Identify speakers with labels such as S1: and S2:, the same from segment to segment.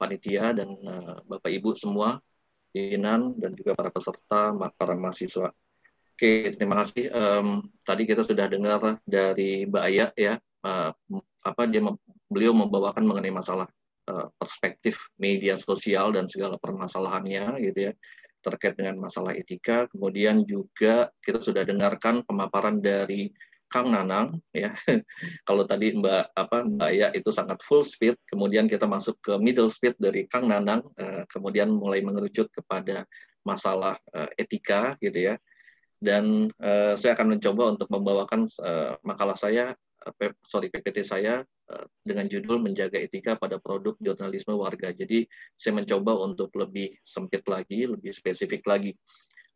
S1: panitia dan uh, Bapak Ibu semua, pimpinan dan juga para peserta, para mahasiswa. Oke, terima kasih. Um, tadi kita sudah dengar dari Mbak Aya ya, uh, apa dia beliau membawakan mengenai masalah uh, perspektif media sosial dan segala permasalahannya gitu ya terkait dengan masalah etika. Kemudian juga kita sudah dengarkan pemaparan dari Kang Nanang ya. Kalau tadi Mbak apa Mbak Ya itu sangat full speed, kemudian kita masuk ke middle speed dari Kang Nanang, uh, kemudian mulai mengerucut kepada masalah uh, etika gitu ya. Dan uh, saya akan mencoba untuk membawakan makalah saya, sorry PPT saya dengan judul menjaga etika pada produk jurnalisme warga. Jadi saya mencoba untuk lebih sempit lagi, lebih spesifik lagi.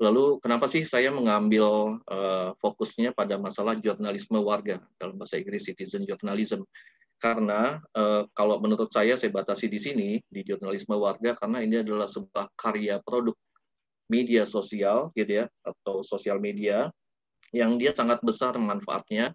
S1: Lalu kenapa sih saya mengambil uh, fokusnya pada masalah jurnalisme warga dalam bahasa Inggris citizen journalism? Karena uh, kalau menurut saya saya batasi di sini di jurnalisme warga karena ini adalah sebuah karya produk media sosial gitu ya atau sosial media yang dia sangat besar manfaatnya,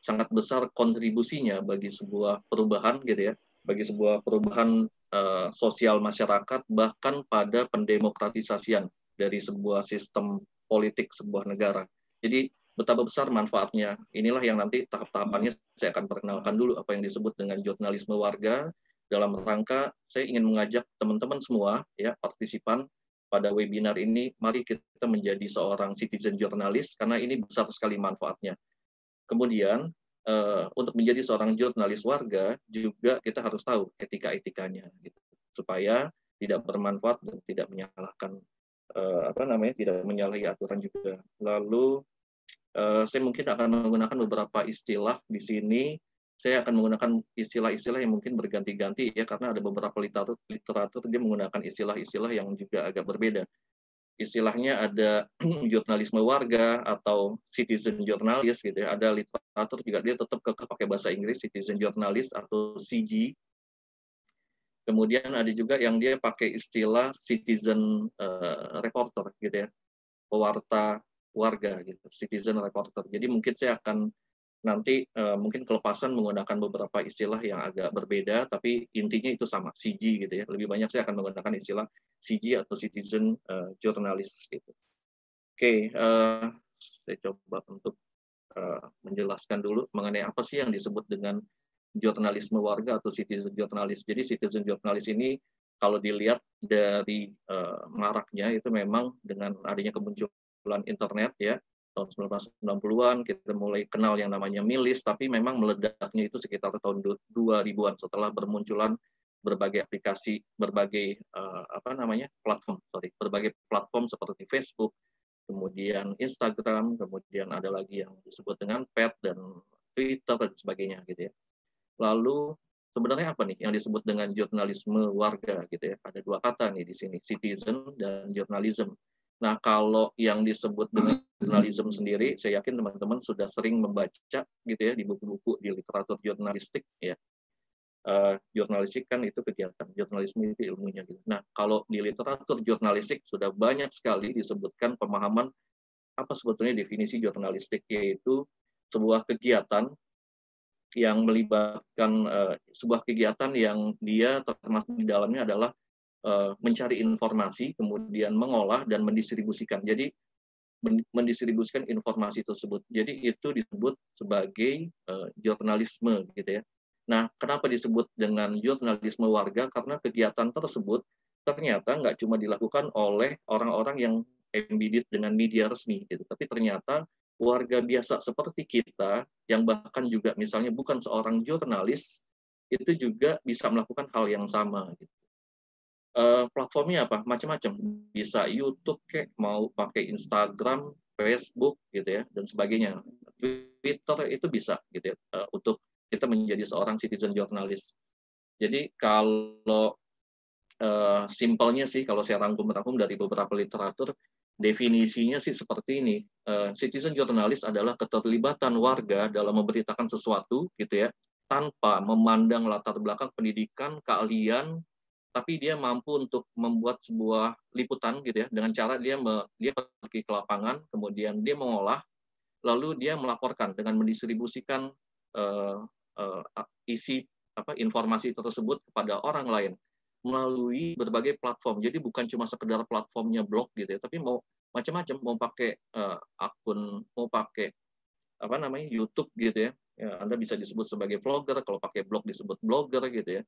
S1: sangat besar kontribusinya bagi sebuah perubahan gitu ya, bagi sebuah perubahan uh, sosial masyarakat bahkan pada pendemokratisasian dari sebuah sistem politik sebuah negara. Jadi betapa besar manfaatnya. Inilah yang nanti tahap-tahapannya saya akan perkenalkan dulu apa yang disebut dengan jurnalisme warga dalam rangka saya ingin mengajak teman-teman semua ya partisipan pada webinar ini mari kita menjadi seorang citizen jurnalis karena ini besar sekali manfaatnya. Kemudian uh, untuk menjadi seorang jurnalis warga juga kita harus tahu etika-etikanya gitu supaya tidak bermanfaat dan tidak menyalahkan uh, apa namanya tidak menyalahi aturan juga. Lalu uh, saya mungkin akan menggunakan beberapa istilah di sini. Saya akan menggunakan istilah-istilah yang mungkin berganti-ganti ya karena ada beberapa literatur literatur dia menggunakan istilah-istilah yang juga agak berbeda. Istilahnya ada jurnalisme warga atau citizen journalist gitu ya. Ada literatur juga dia tetap ke pakai bahasa Inggris citizen journalist atau CG Kemudian ada juga yang dia pakai istilah citizen uh, reporter gitu ya, pewarta warga gitu, citizen reporter. Jadi mungkin saya akan nanti uh, mungkin kelepasan menggunakan beberapa istilah yang agak berbeda, tapi intinya itu sama, CG gitu ya. Lebih banyak saya akan menggunakan istilah CG atau citizen uh, journalist gitu. Oke, okay, uh, saya coba untuk uh, menjelaskan dulu mengenai apa sih yang disebut dengan jurnalisme warga atau citizen jurnalis. Jadi citizen jurnalis ini kalau dilihat dari uh, maraknya itu memang dengan adanya kemunculan internet ya tahun 1990-an kita mulai kenal yang namanya milis tapi memang meledaknya itu sekitar tahun 2000-an setelah bermunculan berbagai aplikasi berbagai uh, apa namanya platform sorry berbagai platform seperti Facebook kemudian Instagram kemudian ada lagi yang disebut dengan Pet dan Twitter dan sebagainya gitu ya Lalu sebenarnya apa nih yang disebut dengan jurnalisme warga gitu ya? Ada dua kata nih di sini, citizen dan journalism. Nah, kalau yang disebut dengan jurnalisme sendiri, saya yakin teman-teman sudah sering membaca gitu ya di buku-buku di literatur jurnalistik ya. Uh, jurnalistik kan itu kegiatan, jurnalisme itu ilmunya gitu. Nah, kalau di literatur jurnalistik sudah banyak sekali disebutkan pemahaman apa sebetulnya definisi jurnalistik yaitu sebuah kegiatan yang melibatkan uh, sebuah kegiatan yang dia termasuk di dalamnya adalah uh, mencari informasi, kemudian mengolah dan mendistribusikan. Jadi mendistribusikan informasi tersebut. Jadi itu disebut sebagai uh, jurnalisme gitu ya. Nah, kenapa disebut dengan jurnalisme warga? Karena kegiatan tersebut ternyata nggak cuma dilakukan oleh orang-orang yang embedded dengan media resmi gitu, tapi ternyata warga biasa seperti kita yang bahkan juga misalnya bukan seorang jurnalis itu juga bisa melakukan hal yang sama. Uh, platformnya apa? Macam-macam. Bisa YouTube kayak mau pakai Instagram Facebook gitu ya dan sebagainya. Twitter itu bisa gitu ya uh, untuk kita menjadi seorang citizen jurnalis. Jadi kalau uh, simpelnya sih kalau saya rangkum-rangkum dari beberapa literatur definisinya sih seperti ini. Uh, citizen journalist adalah keterlibatan warga dalam memberitakan sesuatu, gitu ya, tanpa memandang latar belakang pendidikan, keahlian, tapi dia mampu untuk membuat sebuah liputan, gitu ya, dengan cara dia me, dia pergi ke lapangan, kemudian dia mengolah, lalu dia melaporkan dengan mendistribusikan uh, uh, isi apa informasi tersebut kepada orang lain melalui berbagai platform. Jadi bukan cuma sekedar platformnya blog gitu ya, tapi mau macam-macam, mau pakai uh, akun, mau pakai apa namanya YouTube gitu ya. ya. Anda bisa disebut sebagai vlogger, kalau pakai blog disebut blogger gitu ya.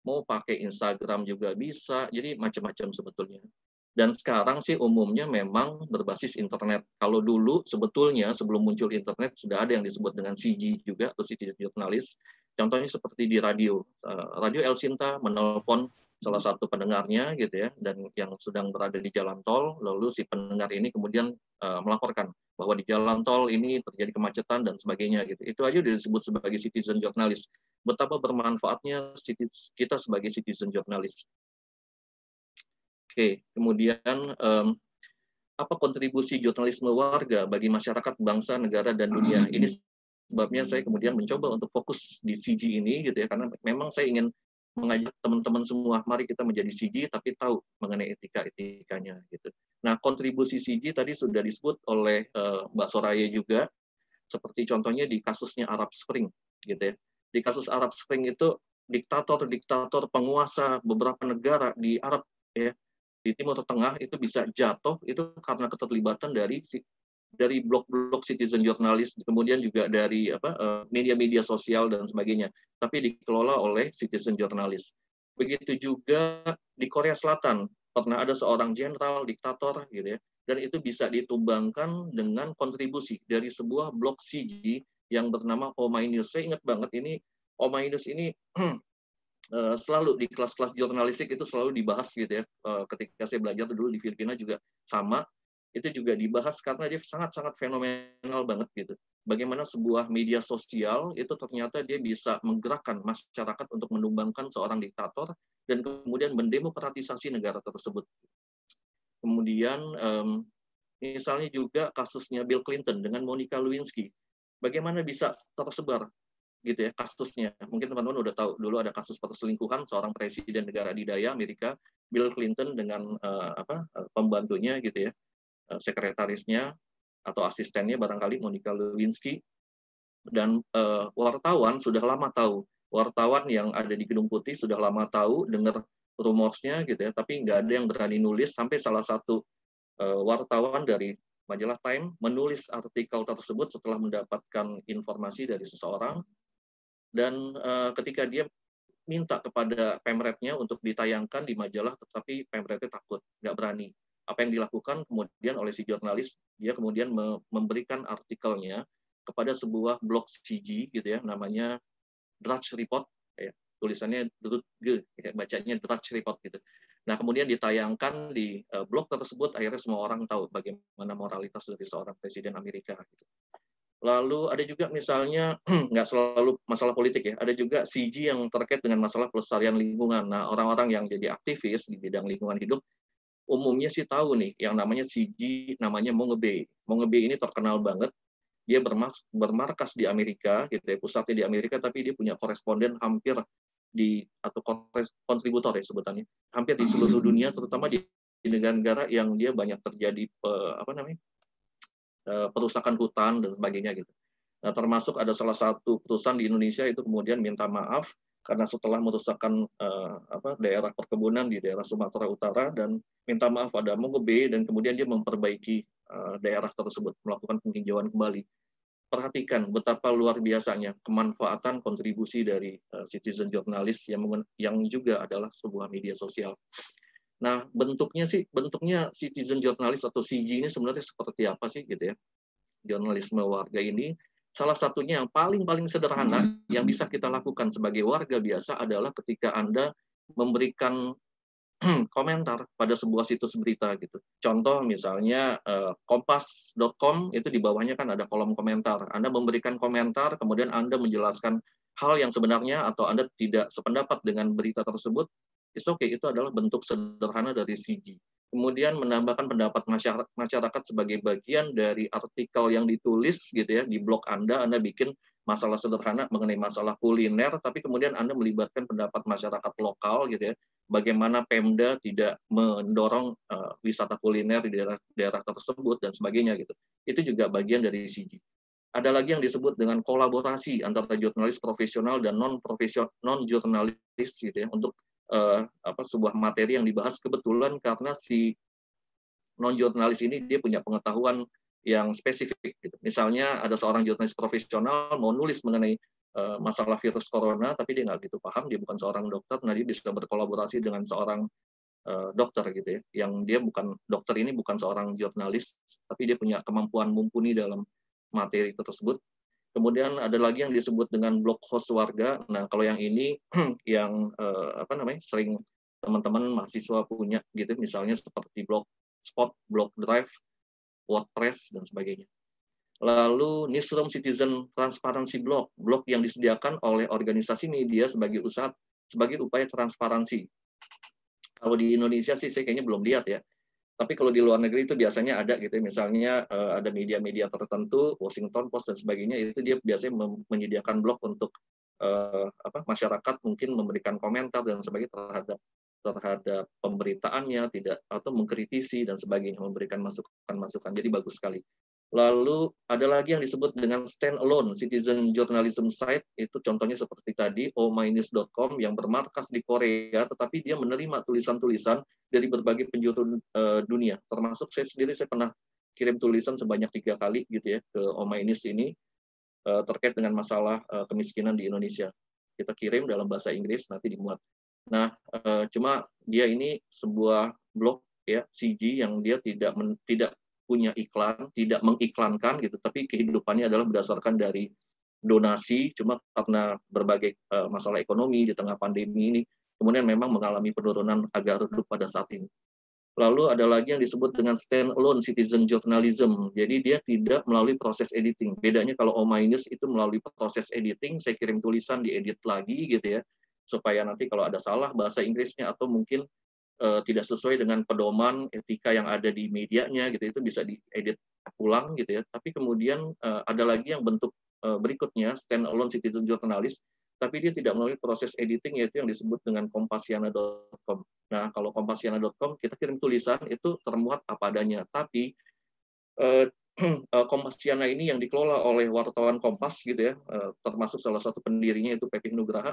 S1: Mau pakai Instagram juga bisa, jadi macam-macam sebetulnya. Dan sekarang sih umumnya memang berbasis internet. Kalau dulu sebetulnya sebelum muncul internet sudah ada yang disebut dengan CG juga atau citizen jurnalis. Contohnya seperti di radio. Eh, radio El Sinta menelpon salah satu pendengarnya gitu ya dan yang sedang berada di jalan tol lalu si pendengar ini kemudian uh, melaporkan bahwa di jalan tol ini terjadi kemacetan dan sebagainya gitu. Itu aja disebut sebagai citizen jurnalis betapa bermanfaatnya kita sebagai citizen jurnalis Oke, kemudian um, apa kontribusi jurnalisme warga bagi masyarakat, bangsa, negara, dan dunia? Ini sebabnya saya kemudian mencoba untuk fokus di CG ini, gitu ya, karena memang saya ingin mengajak teman-teman semua, mari kita menjadi CG, tapi tahu mengenai etika-etikanya, gitu. Nah, kontribusi CG tadi sudah disebut oleh uh, Mbak Soraya juga, seperti contohnya di kasusnya Arab Spring, gitu ya. Di kasus Arab Spring itu diktator-diktator penguasa beberapa negara di Arab ya di Timur Tengah itu bisa jatuh itu karena keterlibatan dari dari blog-blog citizen jurnalis, kemudian juga dari apa eh, media-media sosial dan sebagainya, tapi dikelola oleh citizen jurnalis. Begitu juga di Korea Selatan pernah ada seorang jenderal diktator gitu ya, dan itu bisa ditumbangkan dengan kontribusi dari sebuah blog CG yang bernama Omai News. Saya ingat banget ini Omai News ini Eh, selalu di kelas-kelas jurnalistik itu selalu dibahas gitu ya. Uh, ketika saya belajar dulu di Filipina juga sama, itu juga dibahas karena dia sangat-sangat fenomenal banget gitu. Bagaimana sebuah media sosial itu ternyata dia bisa menggerakkan masyarakat untuk menumbangkan seorang diktator dan kemudian mendemokratisasi negara tersebut. Kemudian um, misalnya juga kasusnya Bill Clinton dengan Monica Lewinsky. Bagaimana bisa tersebar gitu ya kasusnya. Mungkin teman-teman udah tahu dulu ada kasus perselingkuhan seorang presiden negara adidaya Amerika Bill Clinton dengan uh, apa uh, pembantunya gitu ya, sekretarisnya atau asistennya barangkali Monica Lewinsky. Dan uh, wartawan sudah lama tahu. Wartawan yang ada di Gedung Putih sudah lama tahu dengar rumorsnya gitu ya, tapi nggak ada yang berani nulis. Sampai salah satu uh, wartawan dari majalah Time menulis artikel tersebut setelah mendapatkan informasi dari seseorang. Dan uh, ketika dia minta kepada pemretnya untuk ditayangkan di majalah, tetapi pemretnya takut, nggak berani. Apa yang dilakukan kemudian oleh si jurnalis, dia kemudian memberikan artikelnya kepada sebuah blog CG gitu ya, namanya Drudge Report, ya, tulisannya Drudge, ya, bacanya Drudge Report gitu. Nah kemudian ditayangkan di uh, blog tersebut, akhirnya semua orang tahu bagaimana moralitas dari seorang presiden Amerika. Gitu. Lalu ada juga misalnya nggak selalu masalah politik ya, ada juga CG yang terkait dengan masalah pelestarian lingkungan. Nah, orang-orang yang jadi aktivis di bidang lingkungan hidup umumnya sih tahu nih yang namanya CG namanya Mongebe. Mongebe ini terkenal banget. Dia bermas, bermarkas di Amerika, gitu ya, pusatnya di Amerika, tapi dia punya koresponden hampir di atau kontributor ya sebutannya, hampir di seluruh dunia, terutama di negara-negara yang dia banyak terjadi apa namanya Eh, perusakan hutan dan sebagainya gitu. Nah, termasuk ada salah satu perusahaan di Indonesia itu kemudian minta maaf karena setelah merusakkan uh, apa, daerah perkebunan di daerah Sumatera Utara dan minta maaf pada Mongebe dan kemudian dia memperbaiki uh, daerah tersebut melakukan penghijauan kembali. Perhatikan betapa luar biasanya kemanfaatan kontribusi dari uh, citizen jurnalis yang yang juga adalah sebuah media sosial. Nah, bentuknya sih, bentuknya citizen journalist atau CG ini sebenarnya seperti apa sih gitu ya? Jurnalisme warga ini salah satunya yang paling-paling sederhana hmm. yang bisa kita lakukan sebagai warga biasa adalah ketika Anda memberikan komentar pada sebuah situs berita gitu. Contoh misalnya eh, kompas.com itu di bawahnya kan ada kolom komentar. Anda memberikan komentar, kemudian Anda menjelaskan hal yang sebenarnya atau Anda tidak sependapat dengan berita tersebut, It's okay, itu adalah bentuk sederhana dari CG. Kemudian menambahkan pendapat masyarakat, sebagai bagian dari artikel yang ditulis gitu ya di blog Anda, Anda bikin masalah sederhana mengenai masalah kuliner, tapi kemudian Anda melibatkan pendapat masyarakat lokal gitu ya, bagaimana Pemda tidak mendorong uh, wisata kuliner di daerah daerah tersebut dan sebagainya gitu. Itu juga bagian dari CG. Ada lagi yang disebut dengan kolaborasi antara jurnalis profesional dan non profesional non jurnalis gitu ya untuk uh, apa sebuah materi yang dibahas kebetulan karena si non jurnalis ini dia punya pengetahuan yang spesifik. Gitu. Misalnya ada seorang jurnalis profesional mau nulis mengenai uh, masalah virus corona, tapi dia nggak gitu paham, dia bukan seorang dokter, nah dia bisa berkolaborasi dengan seorang uh, dokter gitu ya, yang dia bukan dokter ini bukan seorang jurnalis, tapi dia punya kemampuan mumpuni dalam materi tersebut. Kemudian ada lagi yang disebut dengan blog host warga. Nah, kalau yang ini yang uh, apa namanya sering teman-teman mahasiswa punya gitu, misalnya seperti blog spot, blog drive, WordPress, dan sebagainya. Lalu Newsroom Citizen Transparency Blog, blog yang disediakan oleh organisasi media sebagai usaha sebagai upaya transparansi. Kalau di Indonesia sih saya kayaknya belum lihat ya. Tapi kalau di luar negeri itu biasanya ada gitu, ya. misalnya uh, ada media-media tertentu, Washington Post dan sebagainya, itu dia biasanya menyediakan blog untuk uh, apa masyarakat mungkin memberikan komentar dan sebagainya terhadap terhadap pemberitaannya tidak atau mengkritisi dan sebagainya memberikan masukan-masukan jadi bagus sekali lalu ada lagi yang disebut dengan stand alone citizen journalism site. Itu contohnya seperti tadi ominus.com yang bermarkas di Korea tetapi dia menerima tulisan-tulisan dari berbagai penjuru uh, dunia. Termasuk saya sendiri saya pernah kirim tulisan sebanyak tiga kali gitu ya ke Ominus ini uh, terkait dengan masalah uh, kemiskinan di Indonesia. Kita kirim dalam bahasa Inggris nanti dimuat. Nah, cuma dia ini sebuah blog ya CG yang dia tidak men, tidak punya iklan, tidak mengiklankan gitu, tapi kehidupannya adalah berdasarkan dari donasi. Cuma karena berbagai uh, masalah ekonomi di tengah pandemi ini, kemudian memang mengalami penurunan agak redup pada saat ini. Lalu ada lagi yang disebut dengan stand alone citizen journalism. Jadi dia tidak melalui proses editing. Bedanya kalau O minus itu melalui proses editing, saya kirim tulisan diedit lagi gitu ya supaya nanti kalau ada salah bahasa Inggrisnya atau mungkin uh, tidak sesuai dengan pedoman etika yang ada di medianya gitu itu bisa diedit ulang gitu ya tapi kemudian uh, ada lagi yang bentuk uh, berikutnya stand alone citizen journalist tapi dia tidak melalui proses editing yaitu yang disebut dengan kompasiana.com. Nah, kalau kompasiana.com kita kirim tulisan itu termuat apa adanya, tapi uh, Kompasiana ini yang dikelola oleh wartawan Kompas gitu ya, termasuk salah satu pendirinya itu Pepi Nugraha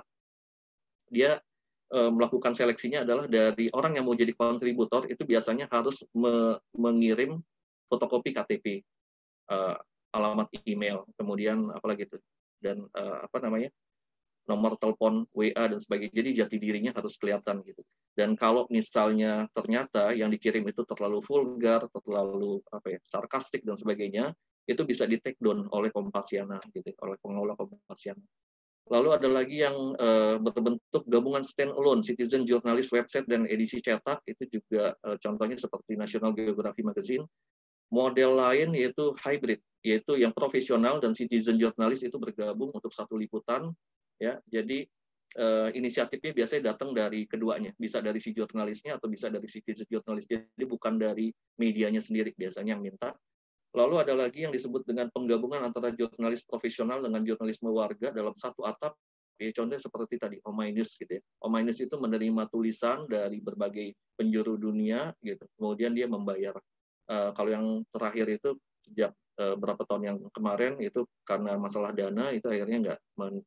S1: dia melakukan seleksinya adalah dari orang yang mau jadi kontributor itu biasanya harus me mengirim fotokopi KTP, uh, eh, alamat email, kemudian apalagi itu dan uh, apa namanya nomor telepon WA dan sebagainya. Jadi jati dirinya harus kelihatan gitu. Dan kalau misalnya ternyata yang dikirim itu terlalu vulgar, terlalu apa ya, sarkastik dan sebagainya, itu bisa di take down oleh Kompasiana gitu, oleh pengelola Kompasiana. Lalu ada lagi yang uh, berbentuk gabungan stand-alone, citizen journalist website dan edisi cetak, itu juga uh, contohnya seperti National Geography Magazine. Model lain yaitu hybrid, yaitu yang profesional dan citizen journalist itu bergabung untuk satu liputan. Ya, jadi uh, inisiatifnya biasanya datang dari keduanya, bisa dari si jurnalisnya atau bisa dari citizen journalist. Jadi bukan dari medianya sendiri biasanya yang minta. Lalu ada lagi yang disebut dengan penggabungan antara jurnalis profesional dengan jurnalisme warga dalam satu atap. Ya, contohnya seperti tadi, Ominus gitu ya. Ominus itu menerima tulisan dari berbagai penjuru dunia gitu. Kemudian dia membayar. Uh, kalau yang terakhir itu sejak uh, berapa tahun yang kemarin itu karena masalah dana itu akhirnya nggak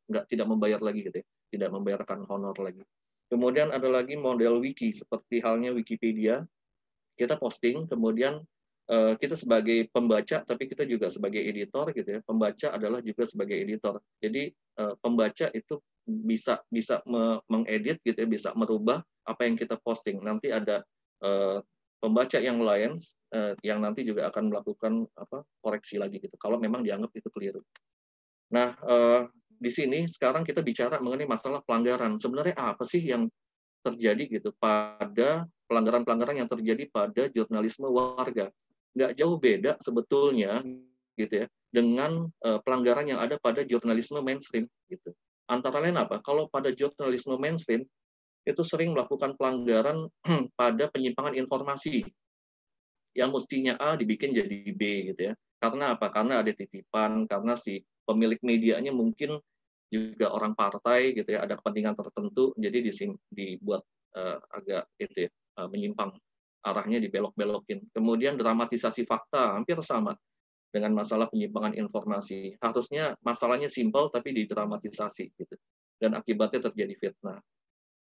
S1: nggak tidak membayar lagi gitu ya. Tidak membayarkan honor lagi. Kemudian ada lagi model wiki seperti halnya Wikipedia. Kita posting, kemudian kita sebagai pembaca tapi kita juga sebagai editor gitu ya. Pembaca adalah juga sebagai editor. Jadi eh, pembaca itu bisa bisa mengedit gitu ya bisa merubah apa yang kita posting. Nanti ada uh, pembaca yang lain yang nanti juga akan melakukan apa koreksi lagi gitu. Kalau memang dianggap itu keliru. Nah di sini sekarang kita bicara mengenai masalah pelanggaran. Sebenarnya apa sih yang terjadi gitu pada pelanggaran-pelanggaran yang terjadi pada jurnalisme warga nggak jauh beda sebetulnya gitu ya dengan uh, pelanggaran yang ada pada jurnalisme mainstream gitu. Antara lain apa? Kalau pada jurnalisme mainstream itu sering melakukan pelanggaran pada penyimpangan informasi yang mestinya A dibikin jadi B gitu ya. Karena apa? Karena ada titipan, karena si pemilik medianya mungkin juga orang partai gitu ya, ada kepentingan tertentu, jadi dibuat uh, agak itu ya, uh, menyimpang arahnya dibelok-belokin. Kemudian dramatisasi fakta hampir sama dengan masalah penyimpangan informasi. Harusnya masalahnya simpel tapi didramatisasi gitu. Dan akibatnya terjadi fitnah.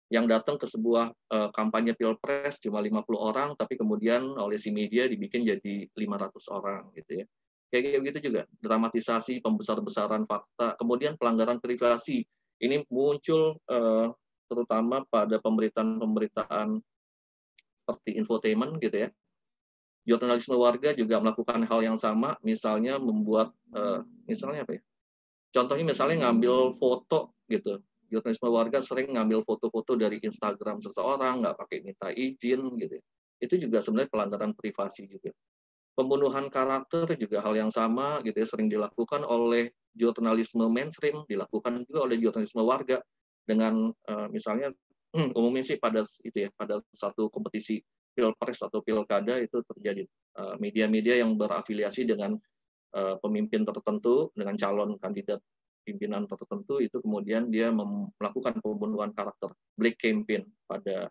S1: yang datang ke sebuah uh, kampanye pilpres cuma 50 orang, tapi kemudian oleh si media dibikin jadi 500 orang gitu ya. Kayak gitu juga, dramatisasi, pembesar-besaran fakta, kemudian pelanggaran privasi. Ini muncul uh, terutama pada pemberitaan-pemberitaan seperti infotainment gitu ya. Jurnalisme warga juga melakukan hal yang sama, misalnya membuat, uh, misalnya apa ya? Contohnya misalnya ngambil foto gitu, jurnalisme warga sering ngambil foto-foto dari Instagram seseorang, nggak pakai minta izin gitu. Ya. Itu juga sebenarnya pelanggaran privasi juga. Pembunuhan karakter juga hal yang sama gitu ya, sering dilakukan oleh jurnalisme mainstream, dilakukan juga oleh jurnalisme warga dengan uh, misalnya umumnya sih pada itu ya pada satu kompetisi pilpres atau pilkada itu terjadi. Eh, media-media yang berafiliasi dengan uh, pemimpin tertentu dengan calon kandidat pimpinan tertentu itu kemudian dia melakukan pembunuhan karakter black campaign pada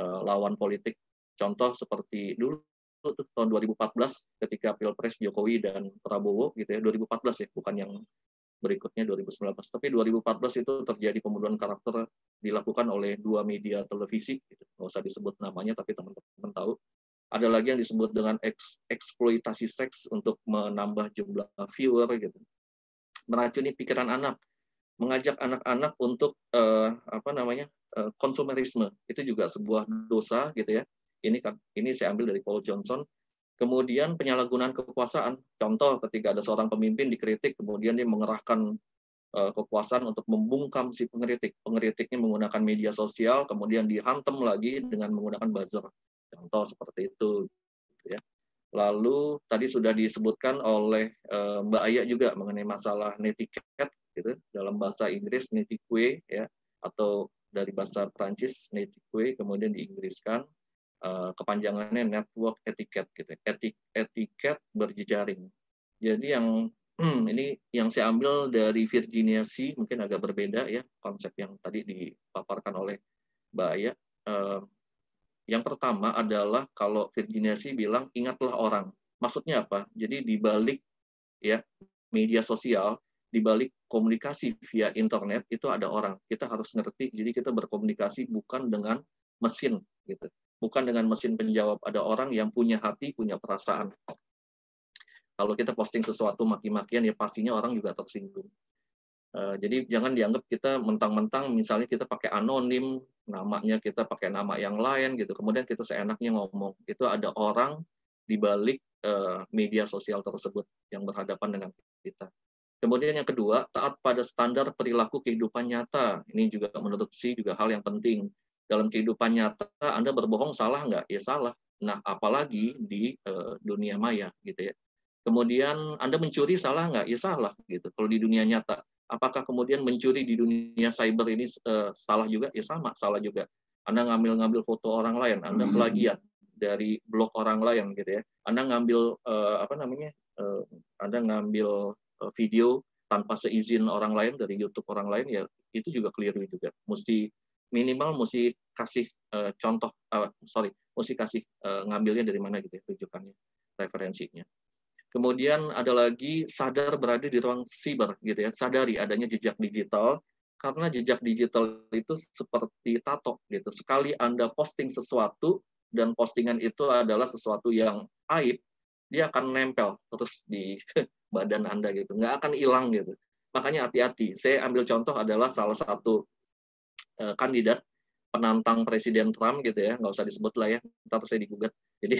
S1: uh, lawan politik. Contoh seperti dulu tahun 2014 ketika pilpres Jokowi dan Prabowo gitu ya 2014 ya bukan yang berikutnya 2019 tapi 2014 itu terjadi pembunuhan karakter dilakukan oleh dua media televisi gitu. nggak usah disebut namanya tapi teman-teman tahu ada lagi yang disebut dengan eks, eksploitasi seks untuk menambah jumlah viewer gitu meracuni pikiran anak, mengajak anak-anak untuk uh, apa namanya uh, konsumerisme itu juga sebuah dosa gitu ya. Ini kan ini saya ambil dari Paul Johnson. Kemudian penyalahgunaan kekuasaan. Contoh ketika ada seorang pemimpin dikritik, kemudian dia mengerahkan uh, kekuasaan untuk membungkam si pengkritik. Pengkritiknya menggunakan media sosial, kemudian dihantam lagi dengan menggunakan buzzer. Contoh seperti itu. Gitu ya. Lalu tadi sudah disebutkan oleh uh, Mbak Aya juga mengenai masalah netiquette gitu dalam bahasa Inggris netiquette ya atau dari bahasa Prancis netiquette kemudian diinggriskan kepanjangannya network etiquette gitu etik etiket berjejaring. Jadi yang ini yang saya ambil dari Virginia C mungkin agak berbeda ya konsep yang tadi dipaparkan oleh Mbak Aya. Uh, yang pertama adalah kalau Virginia sih bilang ingatlah orang. Maksudnya apa? Jadi di balik ya media sosial, di balik komunikasi via internet itu ada orang. Kita harus ngerti. Jadi kita berkomunikasi bukan dengan mesin gitu. Bukan dengan mesin penjawab. Ada orang yang punya hati, punya perasaan. Kalau kita posting sesuatu maki-makian ya pastinya orang juga tersinggung. Uh, jadi jangan dianggap kita mentang-mentang misalnya kita pakai anonim namanya kita pakai nama yang lain gitu kemudian kita seenaknya ngomong itu ada orang di balik uh, media sosial tersebut yang berhadapan dengan kita kemudian yang kedua taat pada standar perilaku kehidupan nyata ini juga menurut si juga hal yang penting dalam kehidupan nyata anda berbohong salah nggak ya salah nah apalagi di uh, dunia maya gitu ya kemudian anda mencuri salah nggak ya salah gitu kalau di dunia nyata apakah kemudian mencuri di dunia cyber ini uh, salah juga? Ya sama, salah juga. Anda ngambil-ngambil foto orang lain, Anda hmm. plagiat dari blog orang lain gitu ya. Anda ngambil uh, apa namanya? Uh, Anda ngambil uh, video tanpa seizin orang lain dari YouTube orang lain ya itu juga keliru juga. Mesti minimal mesti kasih uh, contoh uh, sorry, mesti kasih uh, ngambilnya dari mana gitu ya rujukannya, referensinya. Kemudian ada lagi sadar berada di ruang siber gitu ya, sadari adanya jejak digital karena jejak digital itu seperti tato gitu. Sekali Anda posting sesuatu dan postingan itu adalah sesuatu yang aib, dia akan nempel terus di badan Anda gitu, nggak akan hilang gitu. Makanya hati-hati. Saya ambil contoh adalah salah satu uh, kandidat penantang Presiden Trump gitu ya, nggak usah disebut lah ya, ntar saya digugat. Jadi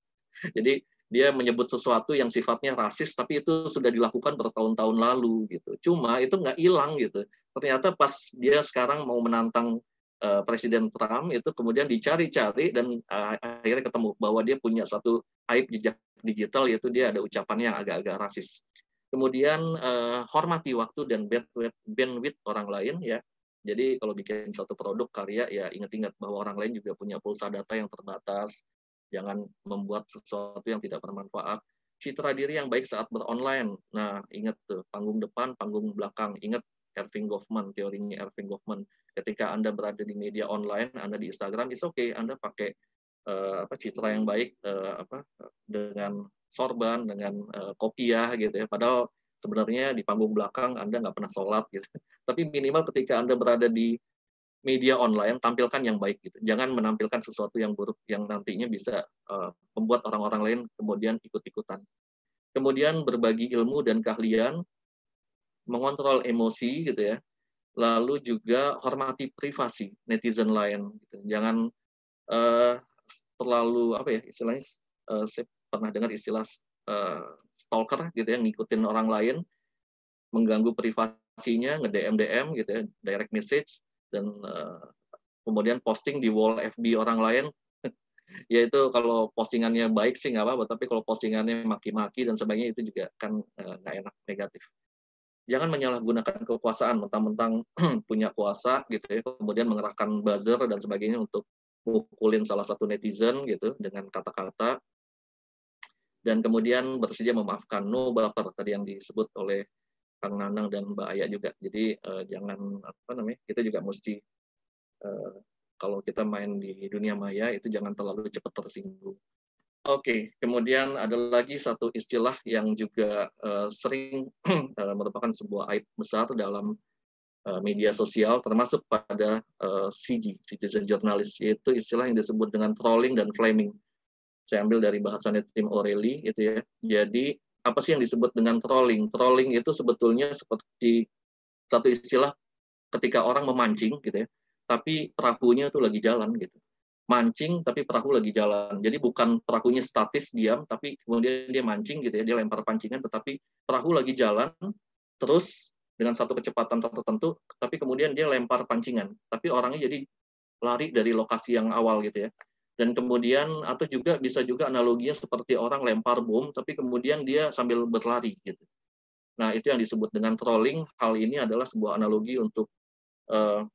S1: jadi dia menyebut sesuatu yang sifatnya rasis tapi itu sudah dilakukan bertahun-tahun lalu gitu. Cuma itu nggak hilang gitu. Ternyata pas dia sekarang mau menantang uh, Presiden Trump itu kemudian dicari-cari dan uh, akhirnya ketemu bahwa dia punya satu aib jejak digital yaitu dia ada ucapannya yang agak-agak rasis. Kemudian uh, hormati waktu dan bandwidth orang lain ya jadi kalau bikin satu produk karya ya ingat-ingat bahwa orang lain juga punya pulsa data yang terbatas jangan membuat sesuatu yang tidak bermanfaat. Citra diri yang baik saat beronline. Nah, ingat tuh, panggung depan, panggung belakang. Ingat Erving Goffman, teorinya Erving Goffman. Ketika Anda berada di media online, Anda di Instagram, it's okay, Anda pakai uh, apa citra yang baik uh, apa dengan sorban, dengan uh, kopiah gitu ya. Padahal sebenarnya di panggung belakang Anda nggak pernah sholat gitu. Tapi minimal ketika Anda berada di media online tampilkan yang baik gitu. Jangan menampilkan sesuatu yang buruk yang nantinya bisa uh, membuat orang-orang lain kemudian ikut-ikutan. Kemudian berbagi ilmu dan keahlian, mengontrol emosi gitu ya. Lalu juga hormati privasi netizen lain gitu. Jangan uh, terlalu apa ya istilahnya uh, saya pernah dengar istilah uh, stalker gitu ya ngikutin orang lain mengganggu privasinya nge-DM DM gitu ya direct message dan uh, kemudian posting di wall FB orang lain. Yaitu kalau postingannya baik sih nggak apa-apa tapi kalau postingannya maki-maki dan sebagainya itu juga kan nggak uh, enak negatif. Jangan menyalahgunakan kekuasaan mentang-mentang punya kuasa gitu ya kemudian mengerahkan buzzer dan sebagainya untuk mukulin salah satu netizen gitu dengan kata-kata dan kemudian bersedia memaafkan no baper tadi yang disebut oleh Kang Nanang dan Mbak Aya juga jadi uh, jangan apa namanya kita juga mesti uh, kalau kita main di dunia maya itu jangan terlalu cepat tersinggung Oke, okay. kemudian ada lagi satu istilah yang juga uh, sering merupakan sebuah aib besar dalam media sosial, termasuk pada CG, citizen journalist, yaitu istilah yang disebut dengan trolling dan flaming. Saya ambil dari bahasanya Tim O'Reilly, itu ya. Jadi apa sih yang disebut dengan trolling? Trolling itu sebetulnya seperti satu istilah ketika orang memancing, gitu ya, tapi perahunya itu lagi jalan, gitu mancing tapi perahu lagi jalan. Jadi bukan perahunya statis diam tapi kemudian dia mancing gitu ya, dia lempar pancingan tetapi perahu lagi jalan terus dengan satu kecepatan tertentu tapi kemudian dia lempar pancingan. Tapi orangnya jadi lari dari lokasi yang awal gitu ya. Dan kemudian atau juga bisa juga analoginya seperti orang lempar bom tapi kemudian dia sambil berlari gitu. Nah, itu yang disebut dengan trolling. Hal ini adalah sebuah analogi untuk uh,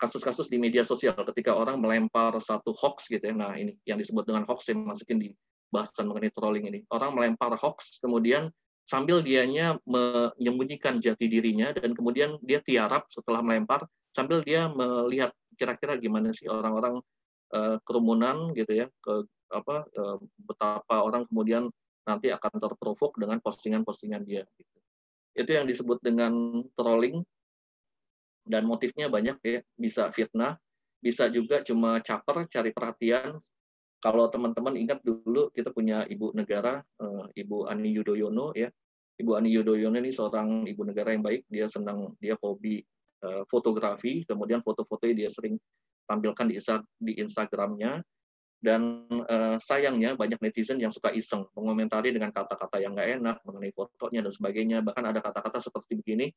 S1: kasus-kasus di media sosial ketika orang melempar satu hoax gitu ya. Nah, ini yang disebut dengan hoax yang masukin di bahasan mengenai trolling ini. Orang melempar hoax kemudian sambil dianya menyembunyikan jati dirinya dan kemudian dia tiarap setelah melempar sambil dia melihat kira-kira gimana sih orang-orang uh, kerumunan gitu ya ke apa uh, betapa orang kemudian nanti akan terprovok dengan postingan-postingan dia gitu. Itu yang disebut dengan trolling dan motifnya banyak ya bisa fitnah bisa juga cuma caper cari perhatian kalau teman-teman ingat dulu kita punya ibu negara uh, ibu Ani Yudhoyono ya ibu Ani Yudhoyono ini seorang ibu negara yang baik dia senang dia hobi fotografi kemudian foto-fotonya dia sering tampilkan di, di Instagramnya. Dan uh, sayangnya banyak netizen yang suka iseng mengomentari dengan kata-kata yang nggak enak mengenai fotonya dan sebagainya. Bahkan ada kata-kata seperti begini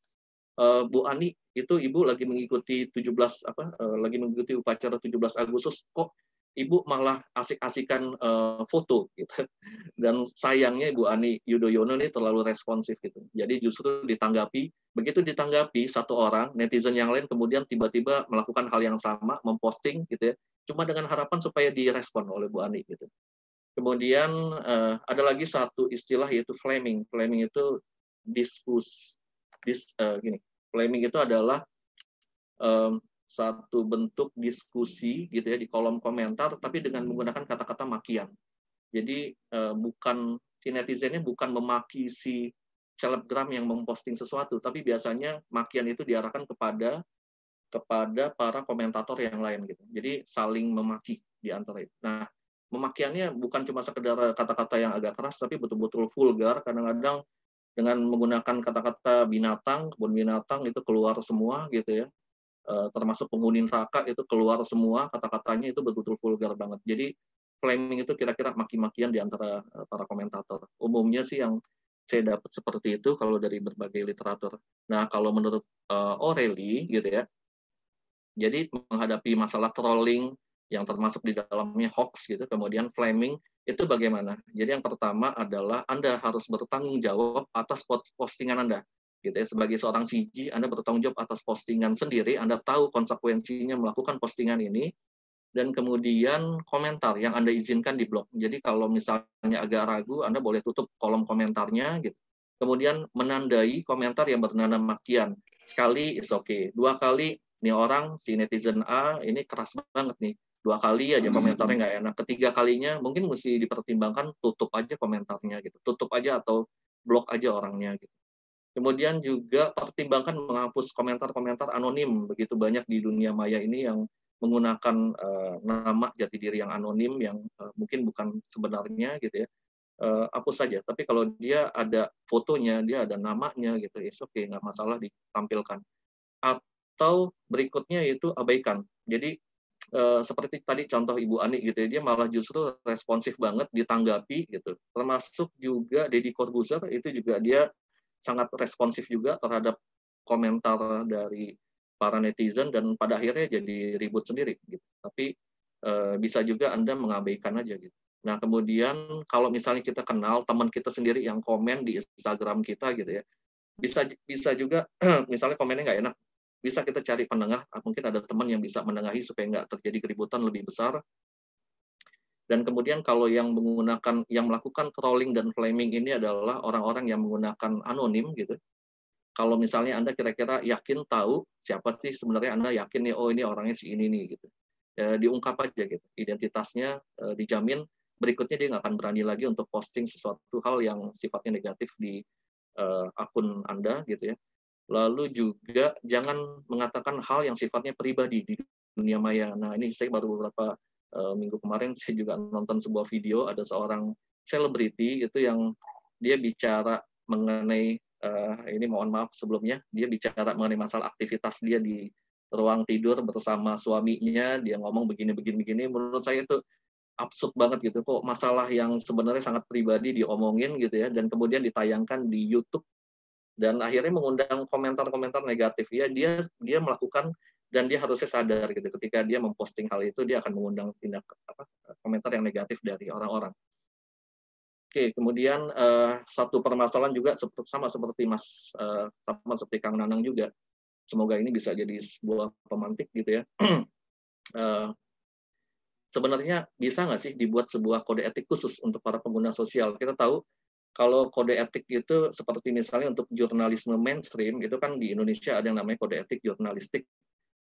S1: uh, Bu Ani itu ibu lagi mengikuti 17 apa uh, lagi mengikuti upacara 17 Agustus. Kok ibu malah asik-asikan uh, foto gitu. Dan sayangnya Ibu Ani Yudhoyono ini terlalu responsif gitu. Jadi justru ditanggapi, begitu ditanggapi satu orang, netizen yang lain kemudian tiba-tiba melakukan hal yang sama, memposting gitu ya, cuma dengan harapan supaya direspon oleh Bu Ani gitu. Kemudian uh, ada lagi satu istilah yaitu flaming. Flaming itu diskus dis, uh, gini, flaming itu adalah um, satu bentuk diskusi gitu ya di kolom komentar tapi dengan menggunakan kata-kata makian. Jadi uh, bukan si netizennya bukan memaki si selebgram yang memposting sesuatu, tapi biasanya makian itu diarahkan kepada kepada para komentator yang lain gitu. Jadi saling memaki di antara itu. Nah, memakiannya bukan cuma sekedar kata-kata yang agak keras, tapi betul-betul vulgar. Kadang-kadang dengan menggunakan kata-kata binatang, kebun binatang itu keluar semua gitu ya. E, termasuk penghuni neraka itu keluar semua kata-katanya itu betul-betul vulgar banget. Jadi flaming itu kira-kira maki-makian di antara e, para komentator. Umumnya sih yang saya dapat seperti itu kalau dari berbagai literatur. Nah, kalau menurut e, O'Reilly gitu ya. Jadi menghadapi masalah trolling yang termasuk di dalamnya hoax gitu, kemudian flaming itu bagaimana? Jadi yang pertama adalah Anda harus bertanggung jawab atas postingan Anda. Gitu ya. Sebagai seorang CG, Anda bertanggung jawab atas postingan sendiri, Anda tahu konsekuensinya melakukan postingan ini, dan kemudian komentar yang Anda izinkan di blog. Jadi kalau misalnya agak ragu, Anda boleh tutup kolom komentarnya. gitu. Kemudian menandai komentar yang bernada makian. Sekali, is okay. Dua kali, ini orang, si netizen A, ini keras banget nih dua kali aja hmm. komentarnya nggak enak ketiga kalinya mungkin mesti dipertimbangkan tutup aja komentarnya gitu tutup aja atau blok aja orangnya gitu Kemudian juga pertimbangkan menghapus komentar-komentar anonim begitu banyak di dunia maya ini yang menggunakan uh, nama jati diri yang anonim yang uh, mungkin bukan sebenarnya gitu ya. Uh, hapus saja. Tapi kalau dia ada fotonya, dia ada namanya gitu, is oke okay, nggak masalah ditampilkan. Atau berikutnya itu abaikan. Jadi uh, seperti tadi contoh Ibu Ani gitu ya, dia malah justru responsif banget ditanggapi gitu. Termasuk juga Deddy Corbuzier itu juga dia sangat responsif juga terhadap komentar dari para netizen dan pada akhirnya jadi ribut sendiri gitu. Tapi e, bisa juga Anda mengabaikan aja gitu. Nah, kemudian kalau misalnya kita kenal teman kita sendiri yang komen di Instagram kita gitu ya. Bisa bisa juga misalnya komennya nggak enak, bisa kita cari penengah, mungkin ada teman yang bisa menengahi supaya nggak terjadi keributan lebih besar dan kemudian kalau yang menggunakan yang melakukan trolling dan flaming ini adalah orang-orang yang menggunakan anonim gitu. Kalau misalnya Anda kira-kira yakin tahu siapa sih sebenarnya Anda yakin nih oh ini orangnya si ini nih gitu. Ya, diungkap aja gitu. Identitasnya e, dijamin berikutnya dia nggak akan berani lagi untuk posting sesuatu hal yang sifatnya negatif di e, akun Anda gitu ya. Lalu juga jangan mengatakan hal yang sifatnya pribadi di dunia maya. Nah, ini saya baru beberapa uh, minggu kemarin saya juga nonton sebuah video ada seorang selebriti itu yang dia bicara mengenai uh, ini mohon maaf sebelumnya dia bicara mengenai masalah aktivitas dia di ruang tidur bersama suaminya. Dia ngomong begini begini begini. Menurut saya itu absurd banget gitu. Kok masalah yang sebenarnya sangat pribadi diomongin gitu ya dan kemudian ditayangkan di YouTube. Dan akhirnya mengundang komentar-komentar negatif. Ya dia dia melakukan dan dia harusnya sadar gitu ketika dia memposting hal itu dia akan mengundang tindak apa komentar yang negatif dari orang-orang. Oke, kemudian uh, satu permasalahan juga sama seperti Mas uh, sama seperti Kang Nanang juga. Semoga ini bisa jadi sebuah pemantik gitu ya. uh, sebenarnya bisa nggak sih dibuat sebuah kode etik khusus untuk para pengguna sosial? Kita tahu kalau kode etik itu seperti misalnya untuk jurnalisme mainstream itu kan di Indonesia ada yang namanya kode etik jurnalistik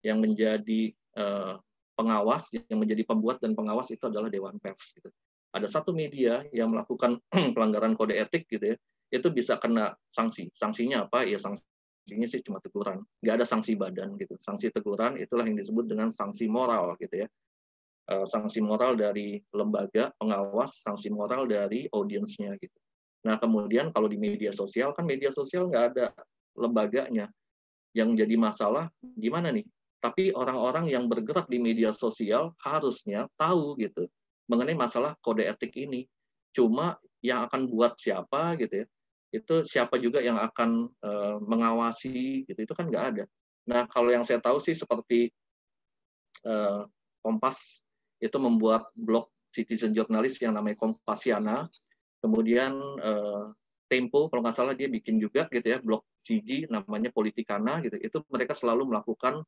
S1: yang menjadi uh, pengawas, yang menjadi pembuat dan pengawas itu adalah Dewan Pers. Gitu. Ada satu media yang melakukan pelanggaran kode etik gitu ya, itu bisa kena sanksi. Sanksinya apa? Ya sanksinya sih cuma teguran. Nggak ada sanksi badan gitu. Sanksi teguran itulah yang disebut dengan sanksi moral gitu ya. Uh, sanksi moral dari lembaga pengawas, sanksi moral dari audiensnya gitu. Nah kemudian kalau di media sosial kan media sosial nggak ada lembaganya. Yang jadi masalah gimana nih? Tapi orang-orang yang bergerak di media sosial harusnya tahu gitu mengenai masalah kode etik ini. Cuma yang akan buat siapa gitu ya, itu siapa juga yang akan uh, mengawasi gitu itu kan nggak ada. Nah kalau yang saya tahu sih seperti uh, Kompas itu membuat blog citizen jurnalis yang namanya Kompasiana, kemudian uh, Tempo kalau nggak salah dia bikin juga gitu ya blog CG namanya Politikana gitu. Itu mereka selalu melakukan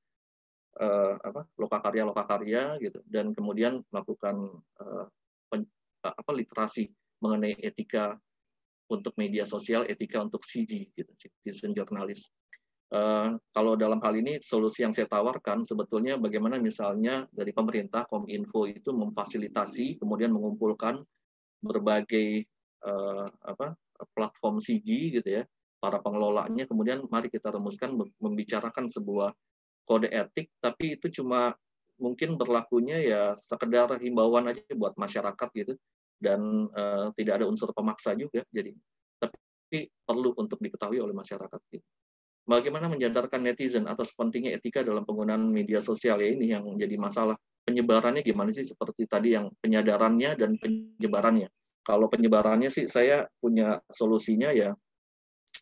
S1: uh, apa lokakarya lokakarya gitu dan kemudian melakukan uh, pen, apa literasi mengenai etika untuk media sosial, etika untuk CG gitu, citizen journalist. Uh, kalau dalam hal ini solusi yang saya tawarkan sebetulnya bagaimana misalnya dari pemerintah Kominfo itu memfasilitasi kemudian mengumpulkan berbagai uh, apa platform CG gitu ya para pengelolanya kemudian mari kita rumuskan membicarakan sebuah kode etik, tapi itu cuma mungkin berlakunya ya sekedar himbauan aja buat masyarakat gitu dan uh, tidak ada unsur pemaksa juga jadi tapi perlu untuk diketahui oleh masyarakat gitu. Bagaimana menyadarkan netizen atas pentingnya etika dalam penggunaan media sosial ya ini yang jadi masalah. Penyebarannya gimana sih seperti tadi yang penyadarannya dan penyebarannya. Kalau penyebarannya sih saya punya solusinya ya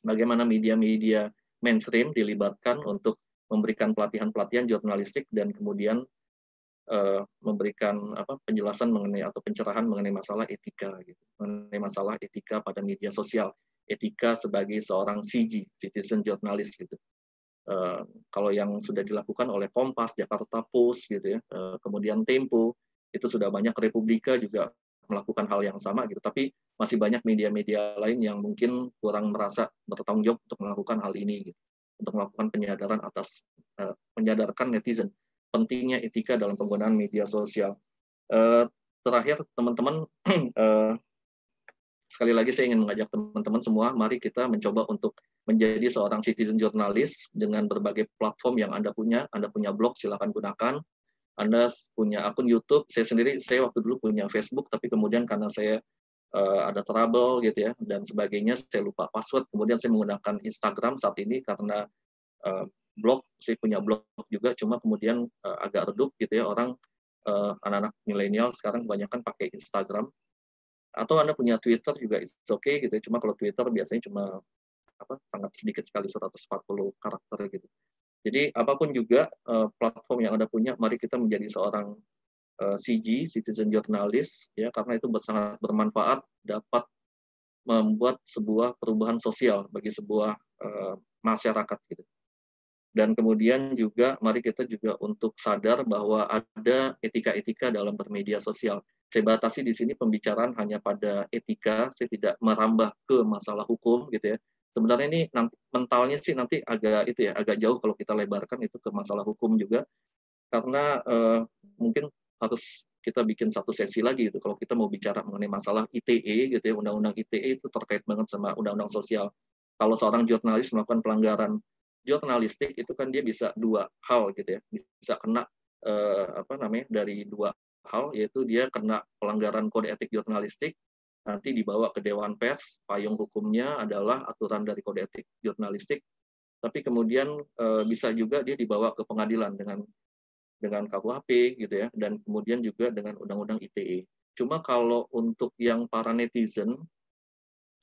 S1: bagaimana media-media mainstream dilibatkan untuk memberikan pelatihan-pelatihan jurnalistik dan kemudian uh, memberikan apa penjelasan mengenai atau pencerahan mengenai masalah etika gitu, mengenai masalah etika pada media sosial, etika sebagai seorang CG, citizen journalist gitu. Uh, kalau yang sudah dilakukan oleh Kompas, Jakarta Post gitu ya, uh, kemudian Tempo itu sudah banyak Republika juga melakukan hal yang sama gitu. Tapi masih banyak media-media lain yang mungkin kurang merasa bertanggung jawab untuk melakukan hal ini gitu untuk melakukan penyadaran atas uh, menyadarkan netizen pentingnya etika dalam penggunaan media sosial. Uh, terakhir teman-teman uh, sekali lagi saya ingin mengajak teman-teman semua mari kita mencoba untuk menjadi seorang citizen jurnalis dengan berbagai platform yang Anda punya. Anda punya blog, silakan gunakan. Anda punya akun YouTube. Saya sendiri, saya waktu dulu punya Facebook, tapi kemudian karena saya ada trouble gitu ya dan sebagainya, saya lupa password. Kemudian saya menggunakan Instagram saat ini karena uh, blog, saya punya blog juga, cuma kemudian uh, agak redup gitu ya orang anak anak-anak milenial sekarang kebanyakan pakai Instagram atau anda punya Twitter juga it's okay gitu ya. cuma kalau Twitter biasanya cuma apa sangat sedikit sekali 140 karakter gitu. Jadi apa pun juga uh, platform yang Anda punya, mari kita menjadi seorang uh, eh, CG, citizen journalist ya karena itu sangat bermanfaat dapat membuat sebuah perubahan sosial bagi sebuah uh, masyarakat gitu. Dan kemudian juga mari kita juga untuk sadar bahwa ada etika-etika dalam bermedia sosial. Saya batasi di sini pembicaraan hanya pada etika, saya tidak merambah ke masalah hukum gitu ya sebenarnya ini nanti, mentalnya sih nanti agak itu ya agak jauh kalau kita lebarkan itu ke masalah hukum juga karena uh, mungkin harus kita bikin satu sesi lagi itu kalau kita mau bicara mengenai masalah ITE gitu ya undang-undang ITE itu terkait banget sama undang-undang sosial. Kalau seorang jurnalis melakukan pelanggaran jurnalistik itu kan dia bisa dua hal gitu ya. Bisa kena uh, apa namanya dari dua hal yaitu dia kena pelanggaran kode etik jurnalistik nanti dibawa ke Dewan Pers, payung hukumnya adalah aturan dari kode etik jurnalistik, tapi kemudian e, bisa juga dia dibawa ke pengadilan dengan dengan KUHP gitu ya, dan kemudian juga dengan Undang-Undang ITE. Cuma kalau untuk yang para netizen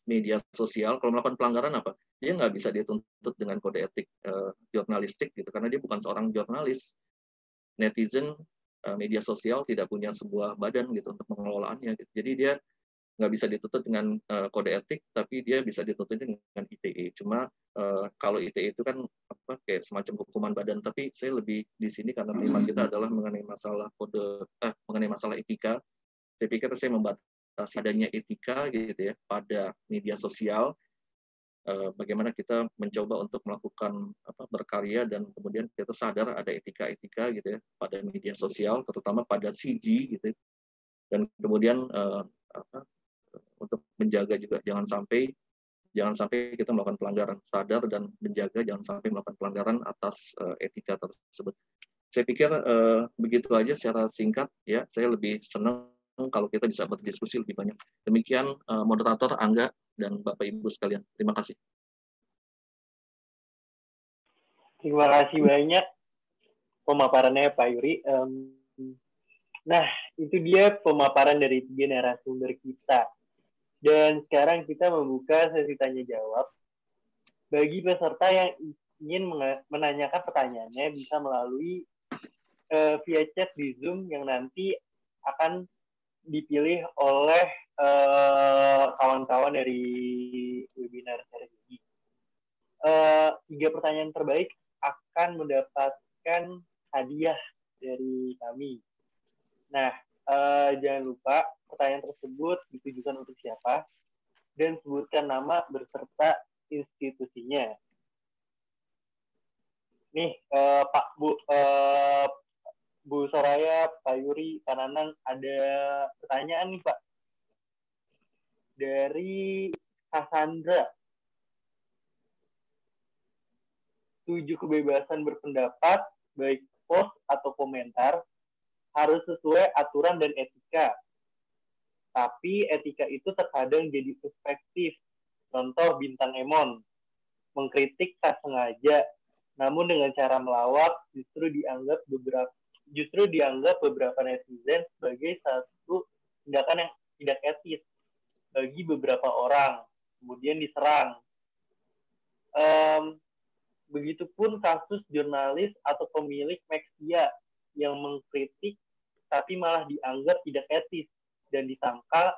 S1: media sosial, kalau melakukan pelanggaran apa? Dia nggak bisa dituntut dengan kode etik e, jurnalistik gitu, karena dia bukan seorang jurnalis. Netizen e, media sosial tidak punya sebuah badan gitu untuk pengelolaannya. Gitu. Jadi dia nggak bisa dituntut dengan uh, kode etik, tapi dia bisa dituntut dengan ITE. Cuma uh, kalau ITE itu kan apa kayak semacam hukuman badan, tapi saya lebih di sini karena tema kita adalah mengenai masalah kode, eh, mengenai masalah etika. Saya pikir saya membatasi adanya etika gitu ya pada media sosial. Uh, bagaimana kita mencoba untuk melakukan apa berkarya dan kemudian kita sadar ada etika-etika gitu ya pada media sosial, terutama pada CG gitu. Ya. Dan kemudian uh, apa, untuk menjaga juga jangan sampai jangan sampai kita melakukan pelanggaran sadar dan menjaga jangan sampai melakukan pelanggaran atas uh, etika tersebut. Saya pikir uh, begitu aja secara singkat ya. Saya lebih senang kalau kita bisa berdiskusi lebih banyak. Demikian uh, moderator Angga dan Bapak Ibu sekalian. Terima kasih.
S2: Terima kasih banyak pemaparannya Pak Yuri. Um, nah, itu dia pemaparan dari tiga narasumber kita. Dan sekarang kita membuka sesi tanya jawab. Bagi peserta yang ingin menanyakan pertanyaannya bisa melalui uh, via chat di Zoom yang nanti akan dipilih oleh eh, kawan-kawan uh, dari webinar hari ini. Uh, tiga pertanyaan terbaik akan mendapatkan hadiah dari kami. Nah, uh, jangan lupa pertanyaan tersebut ditujukan untuk siapa dan sebutkan nama berserta institusinya. Nih, uh, Pak Bu uh, Bu Soraya, Pak Yuri, Pak Nanang, ada pertanyaan nih Pak dari Cassandra. Tujuh kebebasan berpendapat, baik post atau komentar, harus sesuai aturan dan etika. Tapi etika itu terkadang jadi perspektif. Contoh bintang Emon, mengkritik tak sengaja, namun dengan cara melawak justru dianggap beberapa justru dianggap beberapa netizen sebagai satu tindakan yang tidak etis bagi beberapa orang, kemudian diserang. Um, begitupun kasus jurnalis atau pemilik Maxia yang mengkritik tapi malah dianggap tidak etis dan disangka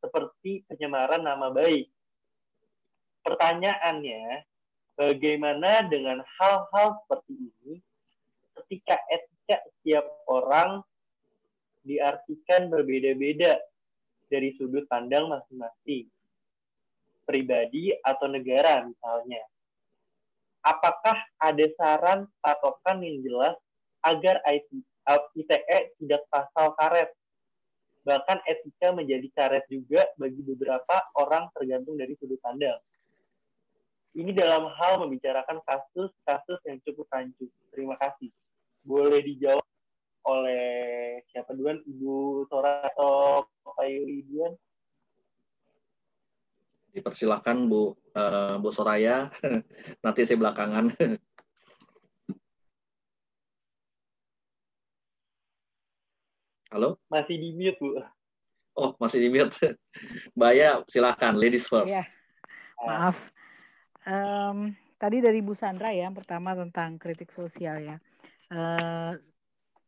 S2: seperti penyemaran nama baik. Pertanyaannya, bagaimana dengan hal-hal seperti ini ketika etika setiap orang diartikan berbeda-beda dari sudut pandang masing-masing, pribadi atau negara misalnya. Apakah ada saran patokan yang jelas agar ITE tidak pasal karet. Bahkan etika menjadi karet juga bagi beberapa orang tergantung dari sudut pandang. Ini dalam hal membicarakan kasus-kasus yang cukup rancu. Terima kasih. Boleh dijawab oleh siapa duluan? Ibu Sora atau Pak Yuri duluan?
S1: Dipersilakan Bu uh, Bu Soraya. Nanti saya belakangan. Halo?
S2: Masih di mute, Bu.
S1: Oh, masih di mute. Mbak silakan. Ladies first.
S3: Ya, maaf. Um, tadi dari Bu Sandra ya, pertama tentang kritik sosial ya. Uh,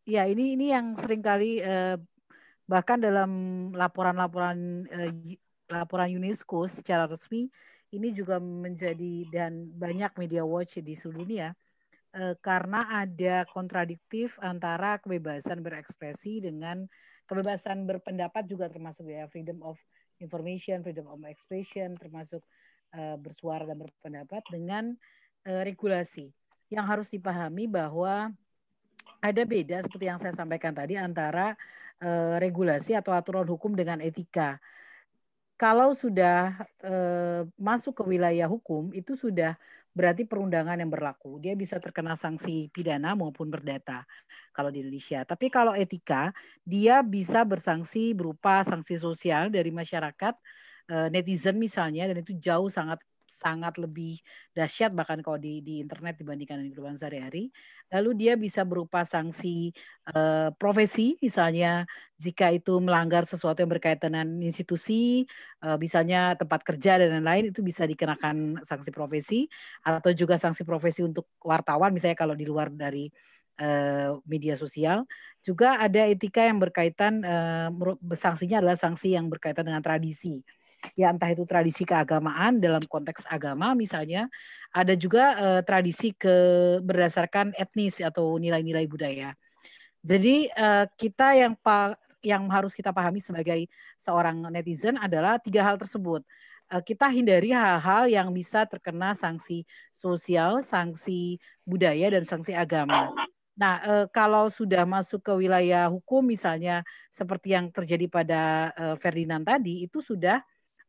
S3: ya ini ini yang sering kali uh, bahkan dalam laporan-laporan uh, laporan UNESCO secara resmi ini juga menjadi dan banyak media watch di seluruh dunia uh, karena ada kontradiktif antara kebebasan berekspresi dengan kebebasan berpendapat juga termasuk ya freedom of information, freedom of expression termasuk uh, bersuara dan berpendapat dengan uh, regulasi yang harus dipahami bahwa ada beda seperti yang saya sampaikan tadi antara uh, regulasi atau aturan hukum dengan etika. Kalau sudah uh, masuk ke wilayah hukum itu sudah berarti perundangan yang berlaku. Dia bisa terkena sanksi pidana maupun berdata kalau di Indonesia. Tapi kalau etika, dia bisa bersanksi berupa sanksi sosial dari masyarakat, netizen misalnya, dan itu jauh sangat sangat lebih dahsyat bahkan kalau di di internet dibandingkan di kehidupan sehari-hari. Lalu dia bisa berupa sanksi uh, profesi, misalnya jika itu melanggar sesuatu yang berkaitan dengan institusi, uh, misalnya tempat kerja dan lain-lain, itu bisa dikenakan sanksi profesi, atau juga sanksi profesi untuk wartawan, misalnya kalau di luar dari uh, media sosial. Juga ada etika yang berkaitan, sanksinya adalah sanksi yang berkaitan dengan tradisi ya entah itu tradisi keagamaan dalam konteks agama misalnya ada juga uh, tradisi ke berdasarkan etnis atau nilai-nilai budaya. Jadi uh, kita yang pa, yang harus kita pahami sebagai seorang netizen adalah tiga hal tersebut. Uh, kita hindari hal-hal yang bisa terkena sanksi sosial, sanksi budaya dan sanksi agama. Nah, e, kalau sudah masuk ke wilayah hukum misalnya seperti yang terjadi pada e, Ferdinand tadi itu sudah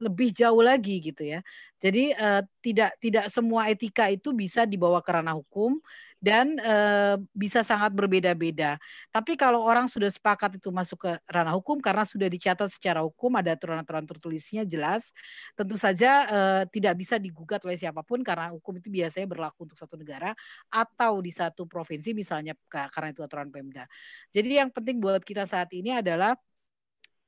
S3: lebih jauh lagi gitu ya. Jadi uh, tidak tidak semua etika itu bisa dibawa ke ranah hukum dan uh, bisa sangat berbeda-beda. Tapi kalau orang sudah sepakat itu masuk ke ranah hukum karena sudah dicatat secara hukum ada aturan-aturan tertulisnya jelas, tentu saja uh, tidak bisa digugat oleh siapa pun karena hukum itu biasanya berlaku untuk satu negara atau di satu provinsi misalnya karena itu aturan Pemda. Jadi yang penting buat kita saat ini adalah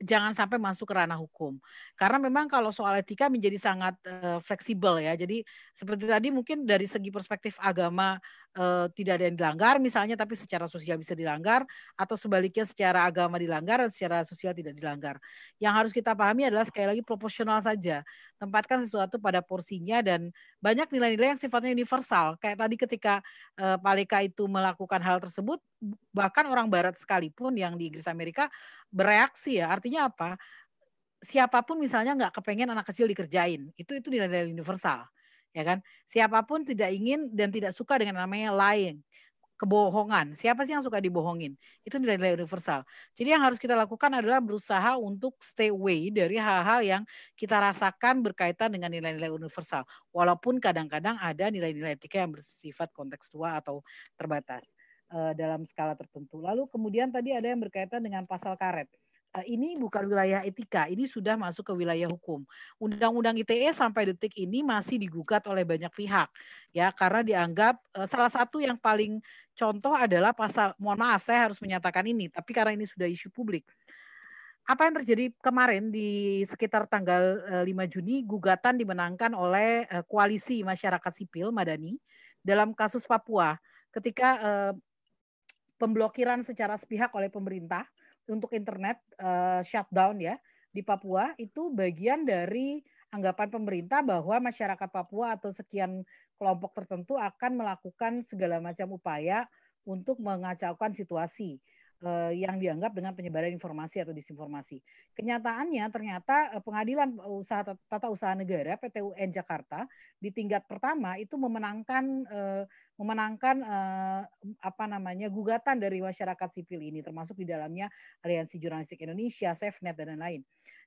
S3: jangan sampai masuk ke ranah hukum. Karena memang kalau soal etika menjadi sangat uh, fleksibel ya. Jadi seperti tadi mungkin dari segi perspektif agama uh, tidak ada yang dilanggar misalnya tapi secara sosial bisa dilanggar atau sebaliknya secara agama dilanggar dan secara sosial tidak dilanggar. Yang harus kita pahami adalah sekali lagi proporsional saja. Tempatkan sesuatu pada porsinya dan banyak nilai-nilai yang sifatnya universal. Kayak tadi ketika uh, Paleka itu melakukan hal tersebut bahkan orang barat sekalipun yang di Inggris Amerika bereaksi ya. Artinya apa? Siapa pun misalnya nggak kepengen anak kecil dikerjain, itu itu nilai-nilai universal, ya kan? Siapa pun tidak ingin dan tidak suka dengan namanya lying, kebohongan. Siapa sih yang suka dibohongin? Itu nilai-nilai universal. Jadi yang harus kita lakukan adalah berusaha untuk stay away dari hal-hal yang kita rasakan berkaitan dengan nilai-nilai universal. Walaupun kadang-kadang ada nilai-nilai etika yang bersifat kontekstual atau terbatas. Eh, dalam skala tertentu. Lalu kemudian tadi ada yang berkaitan dengan pasal karet. Eh, ini bukan wilayah etika, ini sudah masuk ke wilayah hukum. Undang-undang ITE sampai detik ini masih digugat oleh banyak pihak, ya karena dianggap eh, salah satu yang paling contoh adalah pasal. Mohon maaf, saya harus menyatakan ini, tapi karena ini sudah isu publik. Apa yang terjadi kemarin di sekitar tanggal 5 Juni, gugatan dimenangkan oleh koalisi masyarakat sipil Madani dalam kasus Papua ketika pemblokiran secara sepihak oleh pemerintah untuk internet uh, shutdown ya di Papua itu bagian dari anggapan pemerintah bahwa masyarakat Papua atau sekian kelompok tertentu akan melakukan segala macam upaya untuk mengacaukan situasi uh, yang dianggap dengan penyebaran informasi atau disinformasi. Kenyataannya ternyata uh, pengadilan usaha tata usaha negara PT UN Jakarta di tingkat pertama itu memenangkan uh, memenangkan uh, apa namanya gugatan dari masyarakat sipil ini termasuk di dalamnya Aliansi Jurnalistik Indonesia, SafeNet dan lain-lain.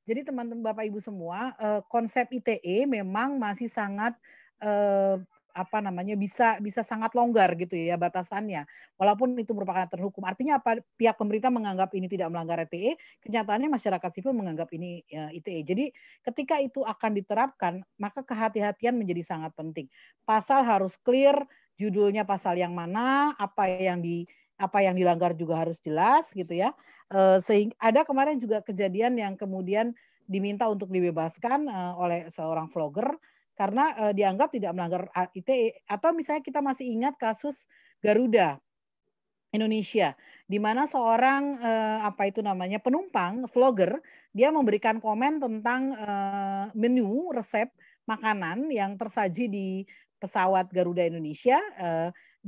S3: Jadi teman-teman Bapak Ibu semua, uh, konsep ITE memang masih sangat eh, apa namanya bisa bisa sangat longgar gitu ya batasannya. Walaupun itu merupakan terhukum artinya apa? Pihak pemerintah menganggap ini tidak melanggar ITE kenyataannya masyarakat sipil menganggap ini ya, ITE jadi ketika itu akan diterapkan maka kehati-hatian menjadi sangat penting. Pasal harus clear judulnya pasal yang mana apa yang di apa yang dilanggar juga harus jelas gitu ya. Eh, sehingga ada kemarin juga kejadian yang kemudian diminta untuk dibebaskan eh, oleh seorang vlogger karena uh, dianggap tidak melanggar ITE atau misalnya kita masih ingat kasus Garuda Indonesia di mana seorang uh, apa itu namanya penumpang vlogger dia memberikan komen tentang uh, menu resep makanan yang tersaji di pesawat Garuda Indonesia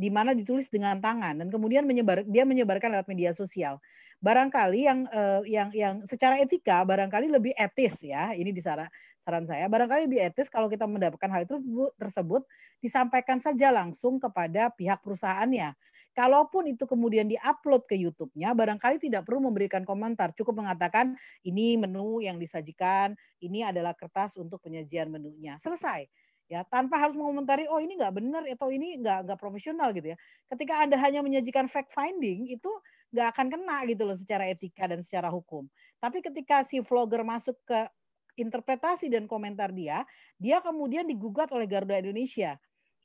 S3: di mana ditulis dengan tangan dan kemudian menyebar dia menyebarkan lewat media sosial. Barangkali yang uh, yang yang secara etika barangkali lebih etis ya ini disaran saran saya barangkali lebih etis kalau kita mendapatkan hal itu tersebut disampaikan saja langsung kepada pihak perusahaannya. Kalaupun itu kemudian diupload ke YouTube-nya, barangkali tidak perlu memberikan komentar, cukup mengatakan ini menu yang disajikan, ini adalah kertas untuk penyajian menunya. Selesai ya tanpa harus mengomentari oh ini nggak benar atau ini nggak nggak profesional gitu ya ketika anda hanya menyajikan fact finding itu nggak akan kena gitu loh secara etika dan secara hukum tapi ketika si vlogger masuk ke interpretasi dan komentar dia, dia kemudian digugat oleh Garuda Indonesia.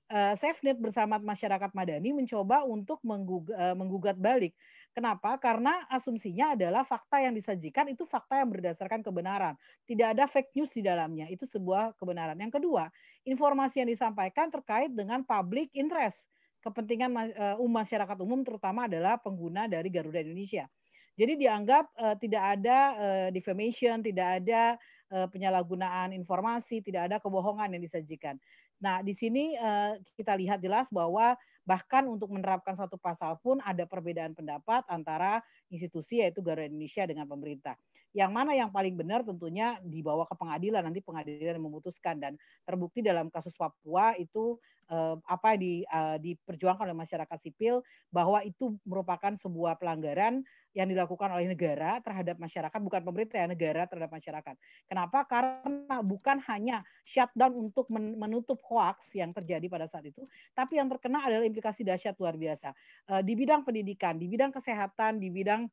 S3: Uh, SafeNet bersama masyarakat Madani mencoba untuk menggugat, uh, menggugat balik. Kenapa? Karena asumsinya adalah fakta yang disajikan itu fakta yang berdasarkan kebenaran. Tidak ada fake news di dalamnya. Itu sebuah kebenaran. Yang kedua, informasi yang disampaikan terkait dengan public interest. Kepentingan uh, masyarakat umum terutama adalah pengguna dari Garuda Indonesia. Jadi dianggap uh, tidak ada uh, defamation, tidak ada penyalahgunaan informasi, tidak ada kebohongan yang disajikan. Nah, di sini uh, kita lihat jelas bahwa bahkan untuk menerapkan satu pasal pun ada perbedaan pendapat antara institusi yaitu Garuda Indonesia dengan pemerintah. Yang mana yang paling benar tentunya dibawa ke pengadilan nanti pengadilan memutuskan dan terbukti dalam kasus Papua itu eh, apa di eh, diperjuangkan oleh masyarakat sipil bahwa itu merupakan sebuah pelanggaran yang dilakukan oleh negara terhadap masyarakat, bukan pemerintah ya, negara terhadap masyarakat. Kenapa? Karena bukan hanya shutdown untuk menutup hoax yang terjadi pada saat itu, tapi yang terkena adalah implikasi dahsyat luar biasa. Eh, di bidang pendidikan, di bidang kesehatan, di bidang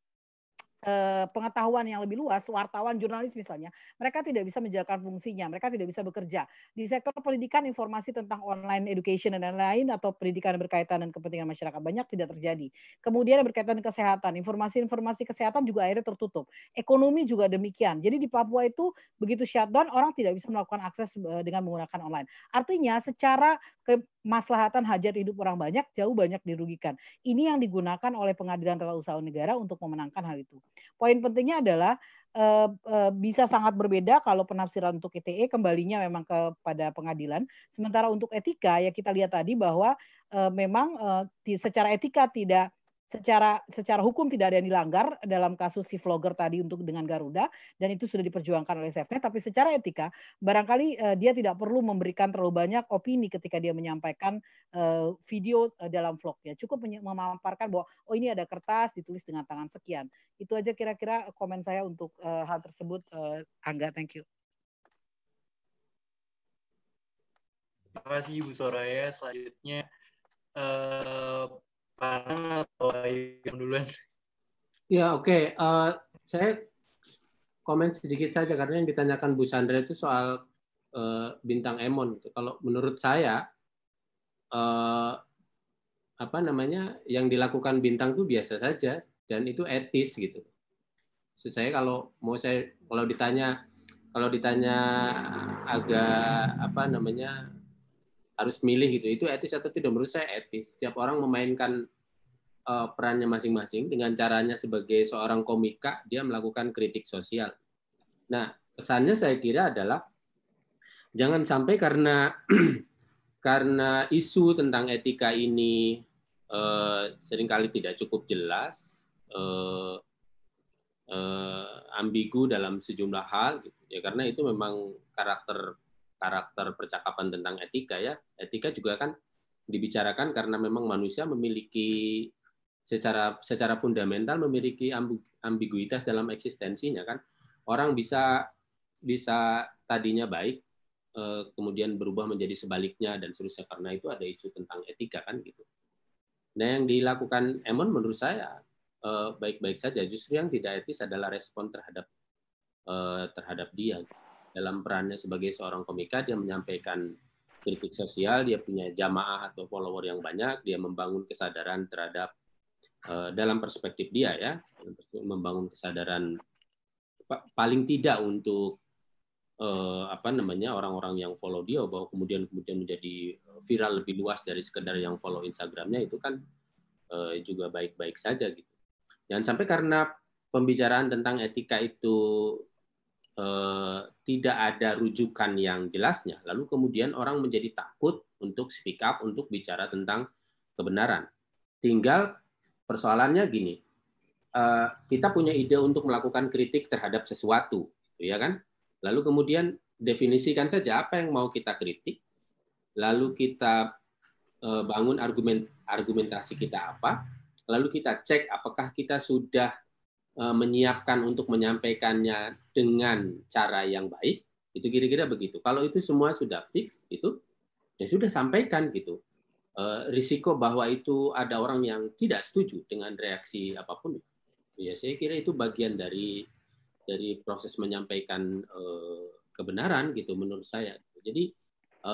S3: pengetahuan yang lebih luas, wartawan, jurnalis misalnya, mereka tidak bisa menjalankan fungsinya, mereka tidak bisa bekerja. Di sektor pendidikan, informasi tentang online education dan lain-lain atau pendidikan berkaitan dengan kepentingan masyarakat banyak tidak terjadi. Kemudian berkaitan dengan kesehatan, informasi-informasi kesehatan juga akhirnya tertutup. Ekonomi juga demikian. Jadi di Papua itu begitu shutdown, orang tidak bisa melakukan akses eh, dengan menggunakan online. Artinya secara kemaslahatan hajat hidup orang banyak jauh banyak dirugikan. Ini yang digunakan oleh pengadilan tata usaha negara untuk memenangkan hal itu. Poin pentingnya adalah eh, eh, bisa sangat berbeda kalau penafsiran untuk ITE kembalinya memang kepada pengadilan. Sementara untuk etika ya kita lihat tadi bahwa eh, memang secara etika tidak secara secara hukum tidak ada yang dilanggar dalam kasus si vlogger tadi untuk dengan Garuda dan itu sudah diperjuangkan oleh SafeNet. Tapi secara etika barangkali uh, dia tidak perlu memberikan terlalu banyak opini ketika dia menyampaikan uh, video uh, dalam vlognya cukup memaparkan bahwa oh ini ada kertas ditulis dengan tangan sekian. Itu aja kira-kira komen saya untuk uh, hal tersebut uh, Angga. Thank you.
S4: Terima kasih Ibu Soraya. Selanjutnya uh, atau yang duluan?
S5: Ya oke, okay. uh, eh, saya komen sedikit saja karena yang ditanyakan Bu Sandra itu soal uh, bintang Emon. Kalau menurut saya uh, apa namanya yang dilakukan bintang itu biasa saja dan itu etis gitu. Maksud saya kalau mau saya kalau ditanya kalau ditanya agak apa namanya harus milih gitu. Itu etis atau tidak? Menurut saya etis. Setiap orang memainkan uh, perannya masing-masing dengan caranya sebagai seorang komika dia melakukan kritik sosial. Nah pesannya saya kira adalah jangan sampai karena karena isu tentang etika ini uh, sering kali tidak cukup jelas uh, uh, ambigu dalam sejumlah hal gitu. Ya karena itu memang karakter karakter percakapan tentang etika ya. Etika juga kan dibicarakan karena memang manusia memiliki secara secara fundamental memiliki ambiguitas dalam eksistensinya kan. Orang bisa bisa tadinya baik eh, kemudian berubah menjadi sebaliknya dan seterusnya karena itu ada isu tentang etika kan gitu. Nah yang dilakukan Emon menurut saya eh, baik-baik saja. Justru yang tidak etis adalah respon terhadap eh, terhadap dia dalam perannya sebagai seorang komika dia menyampaikan kritik sosial, dia punya jamaah atau follower yang banyak, dia membangun kesadaran terhadap dalam perspektif dia ya, membangun kesadaran paling tidak untuk uh, apa namanya orang-orang yang follow dia bahwa kemudian kemudian menjadi viral lebih luas dari sekedar yang follow Instagramnya itu kan juga baik-baik saja gitu. Jangan sampai karena pembicaraan tentang etika itu uh, tidak ada rujukan yang jelasnya, lalu kemudian orang menjadi takut untuk speak up, untuk bicara tentang kebenaran. Tinggal persoalannya gini, kita punya ide untuk melakukan kritik terhadap sesuatu, ya kan? Lalu kemudian definisikan saja apa yang mau kita kritik, lalu kita eh, bangun argumen argumentasi kita apa, lalu kita cek apakah kita sudah eh, menyiapkan untuk menyampaikannya dengan cara yang baik, itu kira-kira begitu. Kalau itu semua sudah fix, itu ya sudah sampaikan gitu. Eh, risiko bahwa itu ada orang yang tidak setuju dengan reaksi apa pun, ya saya kira itu bagian dari dari proses menyampaikan uh, kebenaran gitu menurut saya. Jadi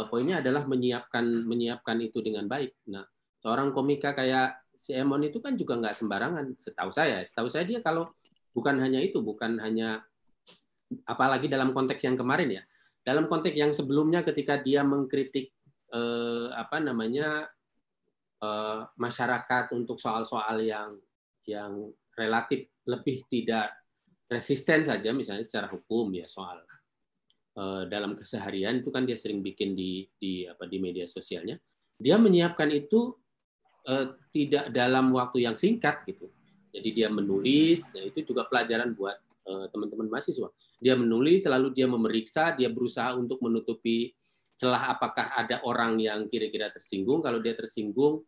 S5: poinnya adalah menyiapkan menyiapkan itu dengan baik. Nah, seorang komika kayak si Emon itu kan juga nggak sembarangan, setahu saya. Setahu saya dia kalau bukan hanya itu, bukan hanya apalagi dalam konteks yang kemarin ya. Dalam konteks yang sebelumnya ketika dia mengkritik eh, apa namanya eh, masyarakat untuk soal-soal yang yang relatif lebih tidak resisten saja misalnya secara hukum ya soal uh, dalam keseharian itu kan dia sering bikin di di apa di media sosialnya dia menyiapkan itu uh, tidak dalam waktu yang singkat gitu. Jadi dia menulis ya itu juga pelajaran buat uh, teman-teman mahasiswa. Dia menulis selalu dia memeriksa dia berusaha untuk menutupi celah apakah ada orang yang kira-kira tersinggung. Kalau dia tersinggung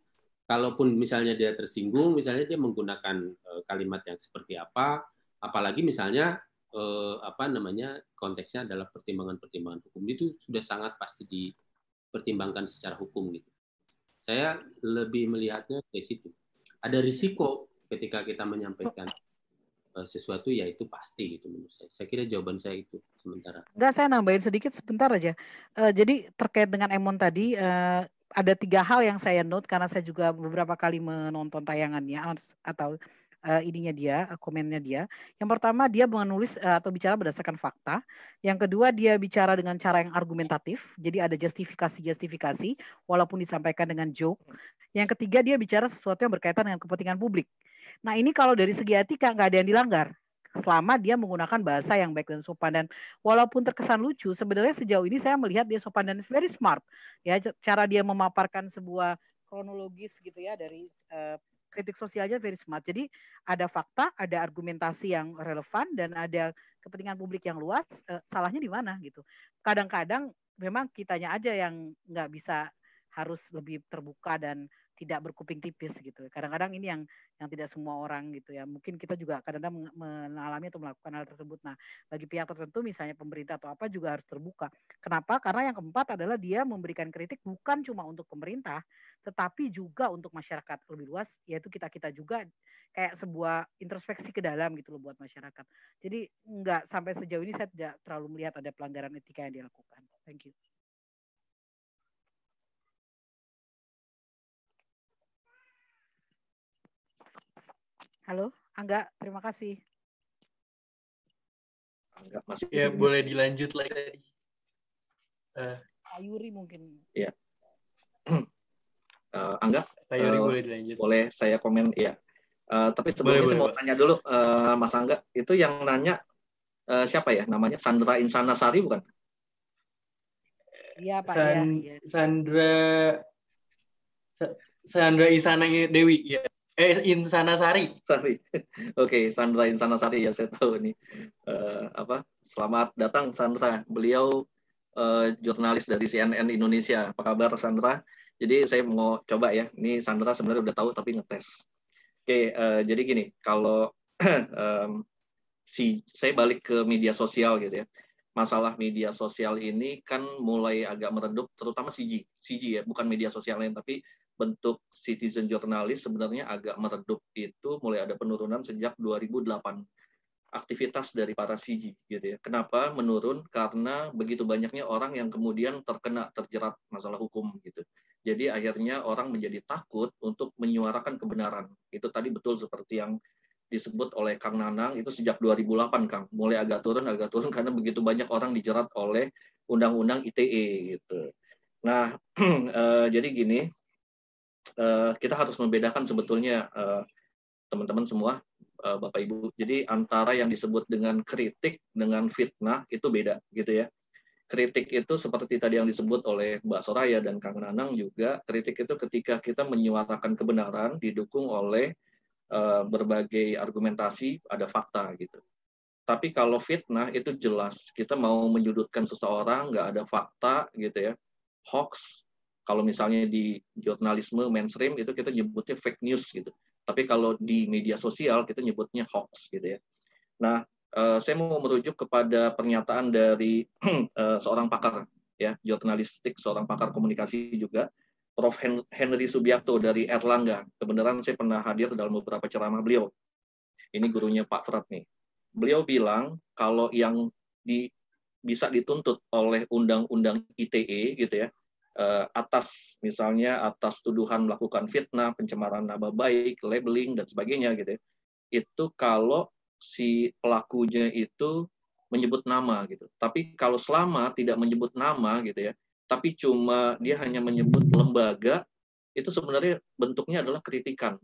S5: kalaupun misalnya dia tersinggung misalnya dia menggunakan kalimat yang seperti apa apalagi misalnya eh, apa namanya konteksnya adalah pertimbangan-pertimbangan hukum. Itu sudah sangat pasti dipertimbangkan secara hukum gitu. Saya lebih melihatnya ke situ. Ada risiko ketika kita menyampaikan eh, sesuatu ya itu pasti gitu menurut saya. Saya kira jawaban saya itu sementara.
S3: Enggak, saya nambahin sedikit sebentar aja. Uh, jadi terkait dengan Emon tadi uh, ada tiga hal yang saya note karena saya juga beberapa kali menonton tayangannya atau uh, ininya dia, uh, komennya dia. Yang pertama dia menulis uh, atau bicara berdasarkan fakta. Yang kedua dia bicara dengan cara yang argumentatif, jadi ada justifikasi-justifikasi walaupun disampaikan dengan joke. Yang ketiga dia bicara sesuatu yang berkaitan dengan kepentingan publik. Nah ini kalau dari segi etika nggak ada yang dilanggar selama dia menggunakan bahasa yang baik dan sopan dan walaupun terkesan lucu sebenarnya sejauh ini saya melihat dia sopan dan very smart ya cara dia memaparkan sebuah kronologis gitu ya dari uh, kritik sosialnya very smart. Jadi ada fakta, ada argumentasi yang relevan dan ada kepentingan publik yang luas. Eh, salahnya di mana gitu? Kadang-kadang memang kitanya aja yang nggak bisa harus lebih terbuka dan tidak berkuping tipis gitu. Kadang-kadang ini yang yang tidak semua orang gitu ya. Mungkin kita juga kadang-kadang mengalami atau melakukan hal tersebut. Nah, bagi pihak tertentu misalnya pemerintah atau apa juga harus terbuka. Kenapa? Karena yang keempat adalah dia memberikan kritik bukan cuma untuk pemerintah, tetapi juga untuk masyarakat lebih luas, yaitu kita-kita juga kayak sebuah introspeksi ke dalam gitu loh buat masyarakat. Jadi nggak sampai sejauh ini saya tidak terlalu melihat ada pelanggaran etika yang dilakukan. Thank you. Halo, Angga, terima kasih.
S4: Angga masih. Ya, boleh dilanjut lagi tadi.
S3: Uh, Ayuri mungkin.
S1: Ya. uh, Angga,
S4: Ayuri uh, boleh dilanjut.
S1: Boleh saya komen ya. Uh, tapi sebelumnya boleh, saya boleh. mau tanya dulu, uh, Mas Angga, itu yang nanya uh, siapa ya namanya? Sandra Insana Sari bukan?
S3: Iya Pak.
S4: San, ya, ya. Sandra Sandra Isana Dewi ya. Eh, Insana Sari.
S1: Sari. Oke, okay, Sandra Insana Sari ya saya tahu nih. Uh, apa? Selamat datang Sandra. Beliau uh, jurnalis dari CNN Indonesia. Apa kabar Sandra? Jadi saya mau coba ya. Ini Sandra sebenarnya udah tahu tapi ngetes. Oke, okay, uh, eh, jadi gini, kalau um, si saya balik ke media sosial gitu ya. masalah media sosial ini kan mulai agak meredup, terutama CG, CG ya, bukan media sosial lain, tapi bentuk citizen jurnalis sebenarnya agak meredup itu mulai ada penurunan sejak 2008 aktivitas dari para CG gitu ya. Kenapa menurun? Karena begitu banyaknya orang yang kemudian terkena terjerat masalah hukum gitu. Jadi akhirnya orang menjadi takut untuk menyuarakan kebenaran. Itu tadi betul seperti yang disebut oleh Kang Nanang itu sejak 2008 Kang. Mulai agak turun agak turun karena begitu banyak orang dijerat oleh undang-undang ITE gitu. Nah, eh, jadi gini, eh, kita harus membedakan sebetulnya eh, teman-teman semua uh, Bapak Ibu. Jadi antara yang disebut dengan kritik dengan fitnah itu beda gitu ya. Kritik itu seperti tadi yang disebut oleh Mbak Soraya dan Kang Nanang juga, kritik itu ketika kita menyuarakan kebenaran didukung oleh berbagai argumentasi, ada fakta gitu. Tapi kalau fitnah itu jelas, kita mau menyudutkan seseorang, nggak ada fakta gitu ya, hoax, kalau misalnya di jurnalisme mainstream itu kita nyebutnya fake news gitu tapi kalau di media sosial kita nyebutnya hoax gitu ya. Nah, uh, saya mau merujuk kepada pernyataan dari uh, seorang pakar ya jurnalistik, seorang pakar komunikasi juga, Prof. Henry Subiakto dari Erlangga. Kebenaran saya pernah hadir dalam beberapa ceramah beliau. Ini gurunya Pak Frat nih. Beliau bilang kalau yang di, bisa dituntut oleh undang-undang ITE gitu ya, atas misalnya atas tuduhan melakukan fitnah, pencemaran nama baik, labeling dan sebagainya gitu ya. Itu kalau si pelakunya itu menyebut nama gitu. Tapi kalau selama tidak menyebut nama gitu ya, tapi cuma dia hanya menyebut lembaga, itu sebenarnya bentuknya adalah kritikan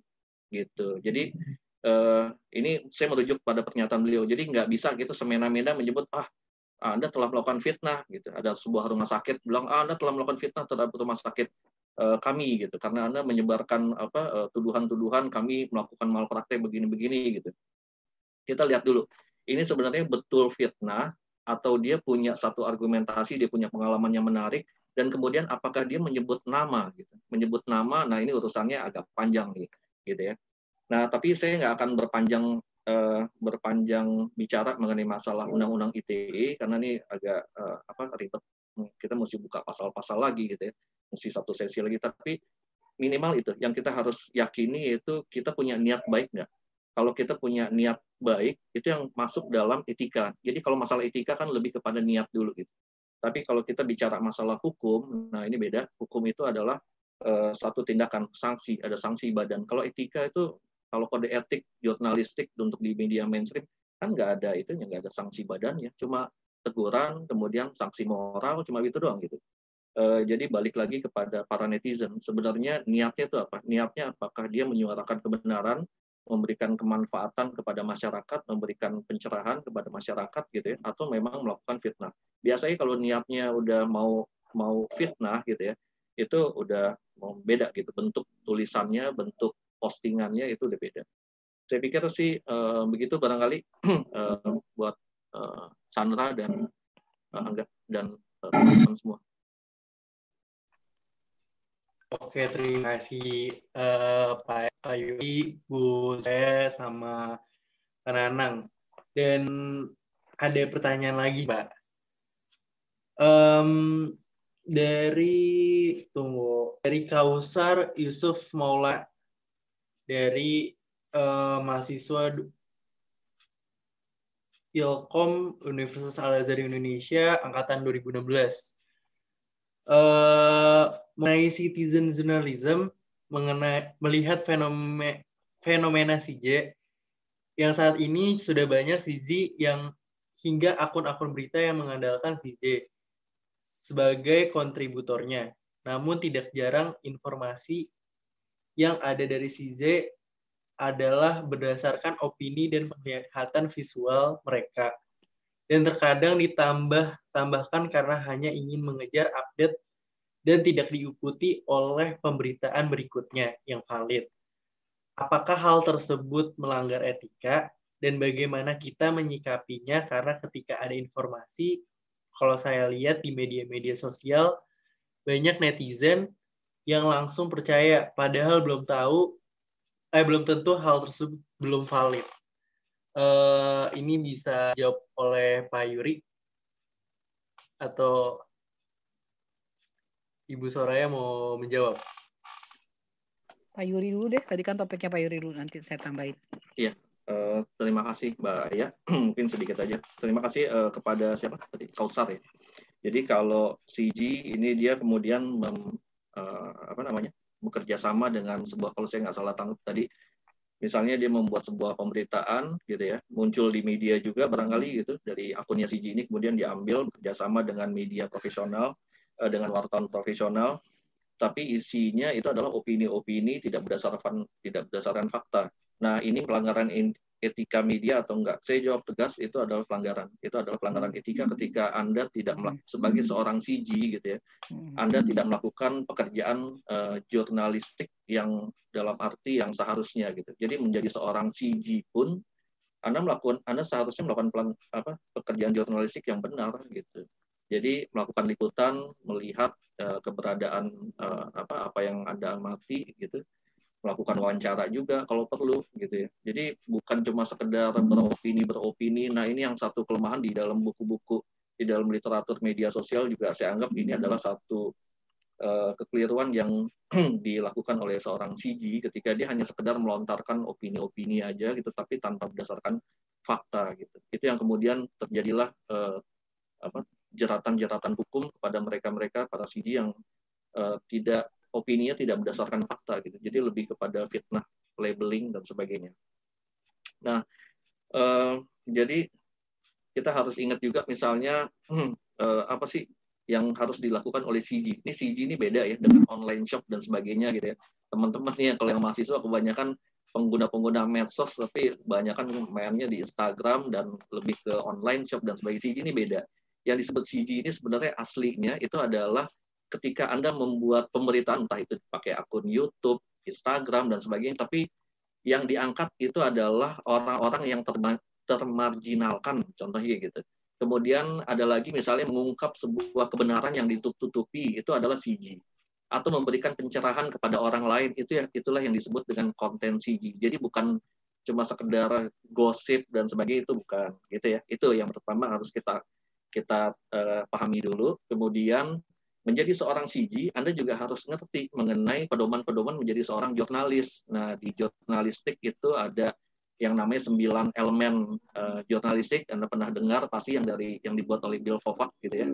S1: gitu. Jadi uh, ini saya merujuk pada pernyataan beliau. Jadi nggak bisa gitu semena-mena menyebut ah anda telah melakukan fitnah gitu. Ada sebuah rumah sakit bilang ah, Anda telah melakukan fitnah terhadap rumah sakit uh, kami gitu karena Anda menyebarkan apa uh, tuduhan-tuduhan kami melakukan malpraktek begini-begini gitu. Kita lihat dulu. Ini sebenarnya betul fitnah atau dia punya satu argumentasi, dia punya pengalaman yang menarik dan kemudian apakah dia menyebut nama gitu. Menyebut nama, nah ini urusannya agak panjang nih gitu ya. Nah, tapi saya nggak akan berpanjang uh, berpanjang bicara mengenai masalah undang-undang ITE karena ini agak uh, apa ribet. Kita mesti buka pasal-pasal lagi gitu ya. Mesti satu sesi lagi tapi minimal itu yang kita harus yakini itu kita punya niat baik nggak. Kalau kita punya niat baik itu yang masuk dalam etika. Jadi kalau masalah etika kan lebih kepada niat dulu gitu. Tapi kalau kita bicara masalah hukum, nah ini beda. Hukum itu adalah uh, satu tindakan sanksi, ada sanksi badan. Kalau etika itu kalau kode etik jurnalistik untuk di media mainstream kan nggak ada itu nggak ada sanksi badannya. Cuma teguran kemudian sanksi moral cuma itu doang gitu. E, jadi balik lagi kepada para netizen. Sebenarnya niatnya itu apa? Niatnya apakah dia menyuarakan kebenaran memberikan kemanfaatan kepada masyarakat, memberikan pencerahan kepada masyarakat gitu ya, atau memang melakukan fitnah. Biasanya kalau niatnya udah mau mau fitnah gitu ya, itu udah beda gitu. Bentuk tulisannya, bentuk postingannya itu udah beda. Saya pikir sih uh, begitu barangkali uh, buat uh, Sandra dan Angga dan teman-teman semua.
S4: Oke, terima kasih uh, Pak Yuri, Bu saya sama Nanang. Dan ada pertanyaan lagi, Pak. Um, dari tunggu dari Kausar Yusuf Maula dari uh, mahasiswa Ilkom Universitas Al Azhar Indonesia angkatan 2016 uh, mengenai citizen journalism mengenai melihat fenomena fenomena CJ yang saat ini sudah banyak CJ yang hingga akun-akun berita yang mengandalkan CJ sebagai kontributornya. Namun tidak jarang informasi yang ada dari CZ adalah berdasarkan opini dan penglihatan visual mereka. Dan terkadang ditambah tambahkan karena hanya ingin mengejar update dan tidak diikuti oleh pemberitaan berikutnya yang valid. Apakah hal tersebut melanggar etika dan bagaimana kita menyikapinya karena ketika ada informasi kalau saya lihat di media-media sosial banyak netizen yang langsung percaya padahal belum tahu eh belum tentu hal tersebut belum valid. Uh, ini bisa jawab oleh Pak Yuri. atau Ibu Soraya mau menjawab?
S3: Pak Yuri dulu deh. Tadi kan topiknya Pak Yuri dulu. Nanti saya tambahin.
S1: Iya. Uh, terima kasih Mbak Aya. Mungkin sedikit aja. Terima kasih uh, kepada siapa tadi Kausar ya. Jadi kalau CG ini dia kemudian mem, uh, apa namanya bekerja sama dengan sebuah kalau saya nggak salah tangkap tadi misalnya dia membuat sebuah pemberitaan gitu ya muncul di media juga barangkali gitu dari akunnya CG ini kemudian diambil bekerjasama dengan media profesional uh, dengan wartawan profesional tapi isinya itu adalah opini-opini tidak berdasarkan tidak berdasarkan fakta. Nah ini pelanggaran etika media atau enggak? Saya jawab tegas itu adalah pelanggaran. Itu adalah pelanggaran etika ketika Anda tidak sebagai seorang CG gitu ya. Anda tidak melakukan pekerjaan uh, jurnalistik yang dalam arti yang seharusnya gitu. Jadi menjadi seorang CG pun Anda melakukan Anda seharusnya melakukan pelan, apa pekerjaan jurnalistik yang benar gitu. Jadi melakukan liputan, melihat uh, keberadaan uh, apa apa yang Anda amati gitu melakukan wawancara juga kalau perlu gitu ya. Jadi bukan cuma sekedar beropini beropini. Nah ini yang satu kelemahan di dalam buku-buku di dalam literatur media sosial juga saya anggap ini adalah satu uh, kekeliruan yang dilakukan oleh seorang CG ketika dia hanya sekedar melontarkan opini-opini aja gitu tapi tanpa berdasarkan fakta gitu. Itu yang kemudian terjadilah uh, apa jeratan-jeratan hukum kepada mereka-mereka para CG yang uh, tidak opininya tidak berdasarkan fakta gitu. Jadi lebih kepada fitnah, labeling dan sebagainya. Nah, uh, jadi kita harus ingat juga misalnya hmm, uh, apa sih yang harus dilakukan oleh CG. Ini CG ini beda ya dengan online shop dan sebagainya gitu ya. Teman-teman nih kalau yang mahasiswa kebanyakan pengguna-pengguna medsos tapi kebanyakan mainnya di Instagram dan lebih ke online shop dan sebagainya. CG ini beda. Yang disebut CG ini sebenarnya aslinya itu adalah ketika Anda membuat pemberitaan entah itu pakai akun YouTube, Instagram dan sebagainya, tapi yang diangkat itu adalah orang-orang yang termarginalkan, contohnya gitu. Kemudian ada lagi misalnya mengungkap sebuah kebenaran yang ditutupi itu adalah CG atau memberikan pencerahan kepada orang lain itu ya itulah yang disebut dengan konten CG. Jadi bukan cuma sekedar gosip dan sebagainya itu bukan gitu ya. Itu yang pertama harus kita kita uh, pahami dulu. Kemudian menjadi seorang CG, Anda juga harus ngerti mengenai pedoman-pedoman menjadi seorang jurnalis. Nah, di jurnalistik itu ada yang namanya sembilan elemen uh, jurnalistik. Anda pernah dengar pasti yang dari yang dibuat oleh Bill Kovac gitu ya.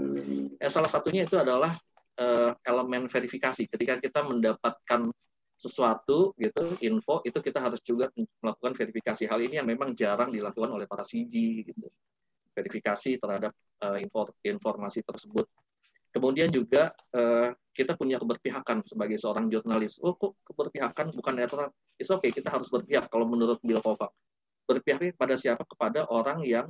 S1: Eh, salah satunya itu adalah uh, elemen verifikasi. Ketika kita mendapatkan sesuatu gitu, info itu kita harus juga melakukan verifikasi. Hal ini yang memang jarang dilakukan oleh para CG gitu. Verifikasi terhadap uh, informasi tersebut Kemudian juga uh, kita punya keberpihakan sebagai seorang jurnalis. Oh, kok keberpihakan bukan netral? It's okay, kita harus berpihak kalau menurut Bill Kovac. Berpihak pada siapa? Kepada orang yang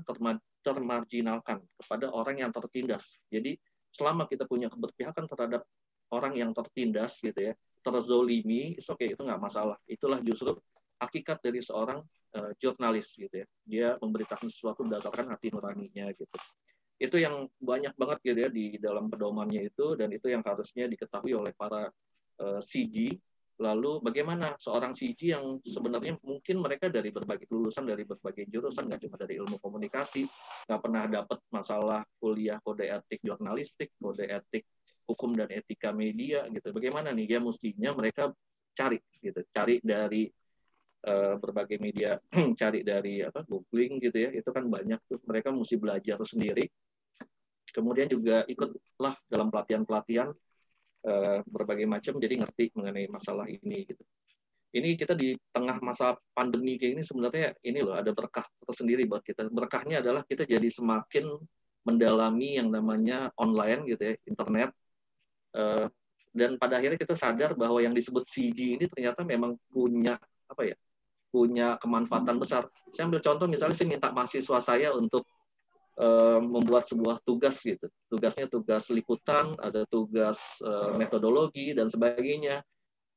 S1: termarginalkan, kepada orang yang tertindas. Jadi selama kita punya keberpihakan terhadap orang yang tertindas gitu ya, terzolimi, it's okay, itu nggak masalah. Itulah justru hakikat dari seorang uh, jurnalis gitu ya. Dia memberitakan sesuatu berdasarkan hati nuraninya gitu itu yang banyak banget gitu ya di dalam pedomannya itu dan itu yang harusnya diketahui oleh para uh, eh, CG lalu bagaimana seorang CG yang sebenarnya mungkin mereka dari berbagai lulusan dari berbagai jurusan nggak cuma dari ilmu komunikasi nggak pernah dapat masalah kuliah kode etik jurnalistik kode etik hukum dan etika media gitu. Bagaimana nih ya mestinya mereka cari gitu cari dari uh, berbagai media cari dari apa googling gitu ya. Itu kan banyak tuh mereka mesti belajar sendiri Kemudian juga ikutlah dalam pelatihan-pelatihan uh, berbagai macam, jadi ngerti mengenai masalah ini. Gitu. Ini kita di tengah masa pandemi kayak ini sebenarnya ini loh ada berkah tersendiri buat kita. Berkahnya adalah kita jadi semakin mendalami yang namanya online gitu ya, internet. Uh, dan pada akhirnya kita sadar bahwa yang disebut CG ini ternyata memang punya apa ya punya kemanfaatan besar. Saya ambil contoh misalnya saya minta mahasiswa saya untuk membuat sebuah tugas gitu. Tugasnya tugas liputan, ada tugas uh, metodologi dan sebagainya.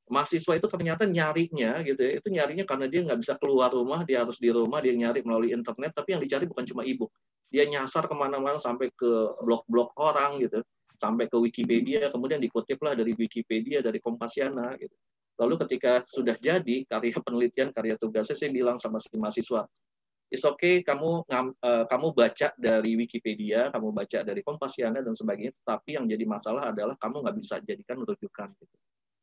S1: Mahasiswa itu ternyata nyarinya gitu ya, itu nyarinya karena dia nggak bisa keluar rumah, dia harus di rumah, dia nyari melalui internet, tapi yang dicari bukan cuma e-book. Dia nyasar ke mana-mana sampai ke blog-blog orang gitu, sampai ke Wikipedia, kemudian dikutiplah dari Wikipedia, dari Kompasiana gitu. Lalu ketika sudah jadi karya penelitian, karya tugasnya, saya bilang sama si mahasiswa, it's okay kamu uh, kamu baca dari Wikipedia, kamu baca dari Kompasiana dan sebagainya, tapi yang jadi masalah adalah kamu nggak bisa jadikan rujukan. Gitu.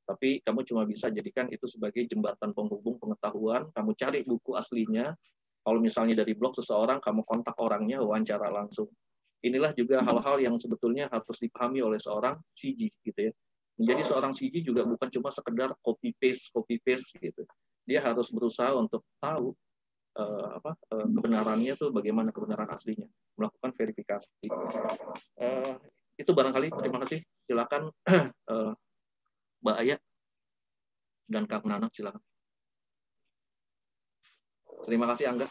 S1: Tapi kamu cuma bisa jadikan itu sebagai jembatan penghubung pengetahuan. Kamu cari buku aslinya. Kalau misalnya dari blog seseorang, kamu kontak orangnya, wawancara langsung. Inilah juga hal-hal yang sebetulnya harus dipahami oleh seorang CG gitu ya. Menjadi seorang CG juga bukan cuma sekedar copy paste copy paste gitu. Dia harus berusaha untuk tahu uh, apa uh, kebenarannya tuh bagaimana kebenaran aslinya melakukan verifikasi. Uh, itu barangkali terima kasih. Silakan uh, Mbak Ayah dan Kang Nana silakan. Terima kasih Angga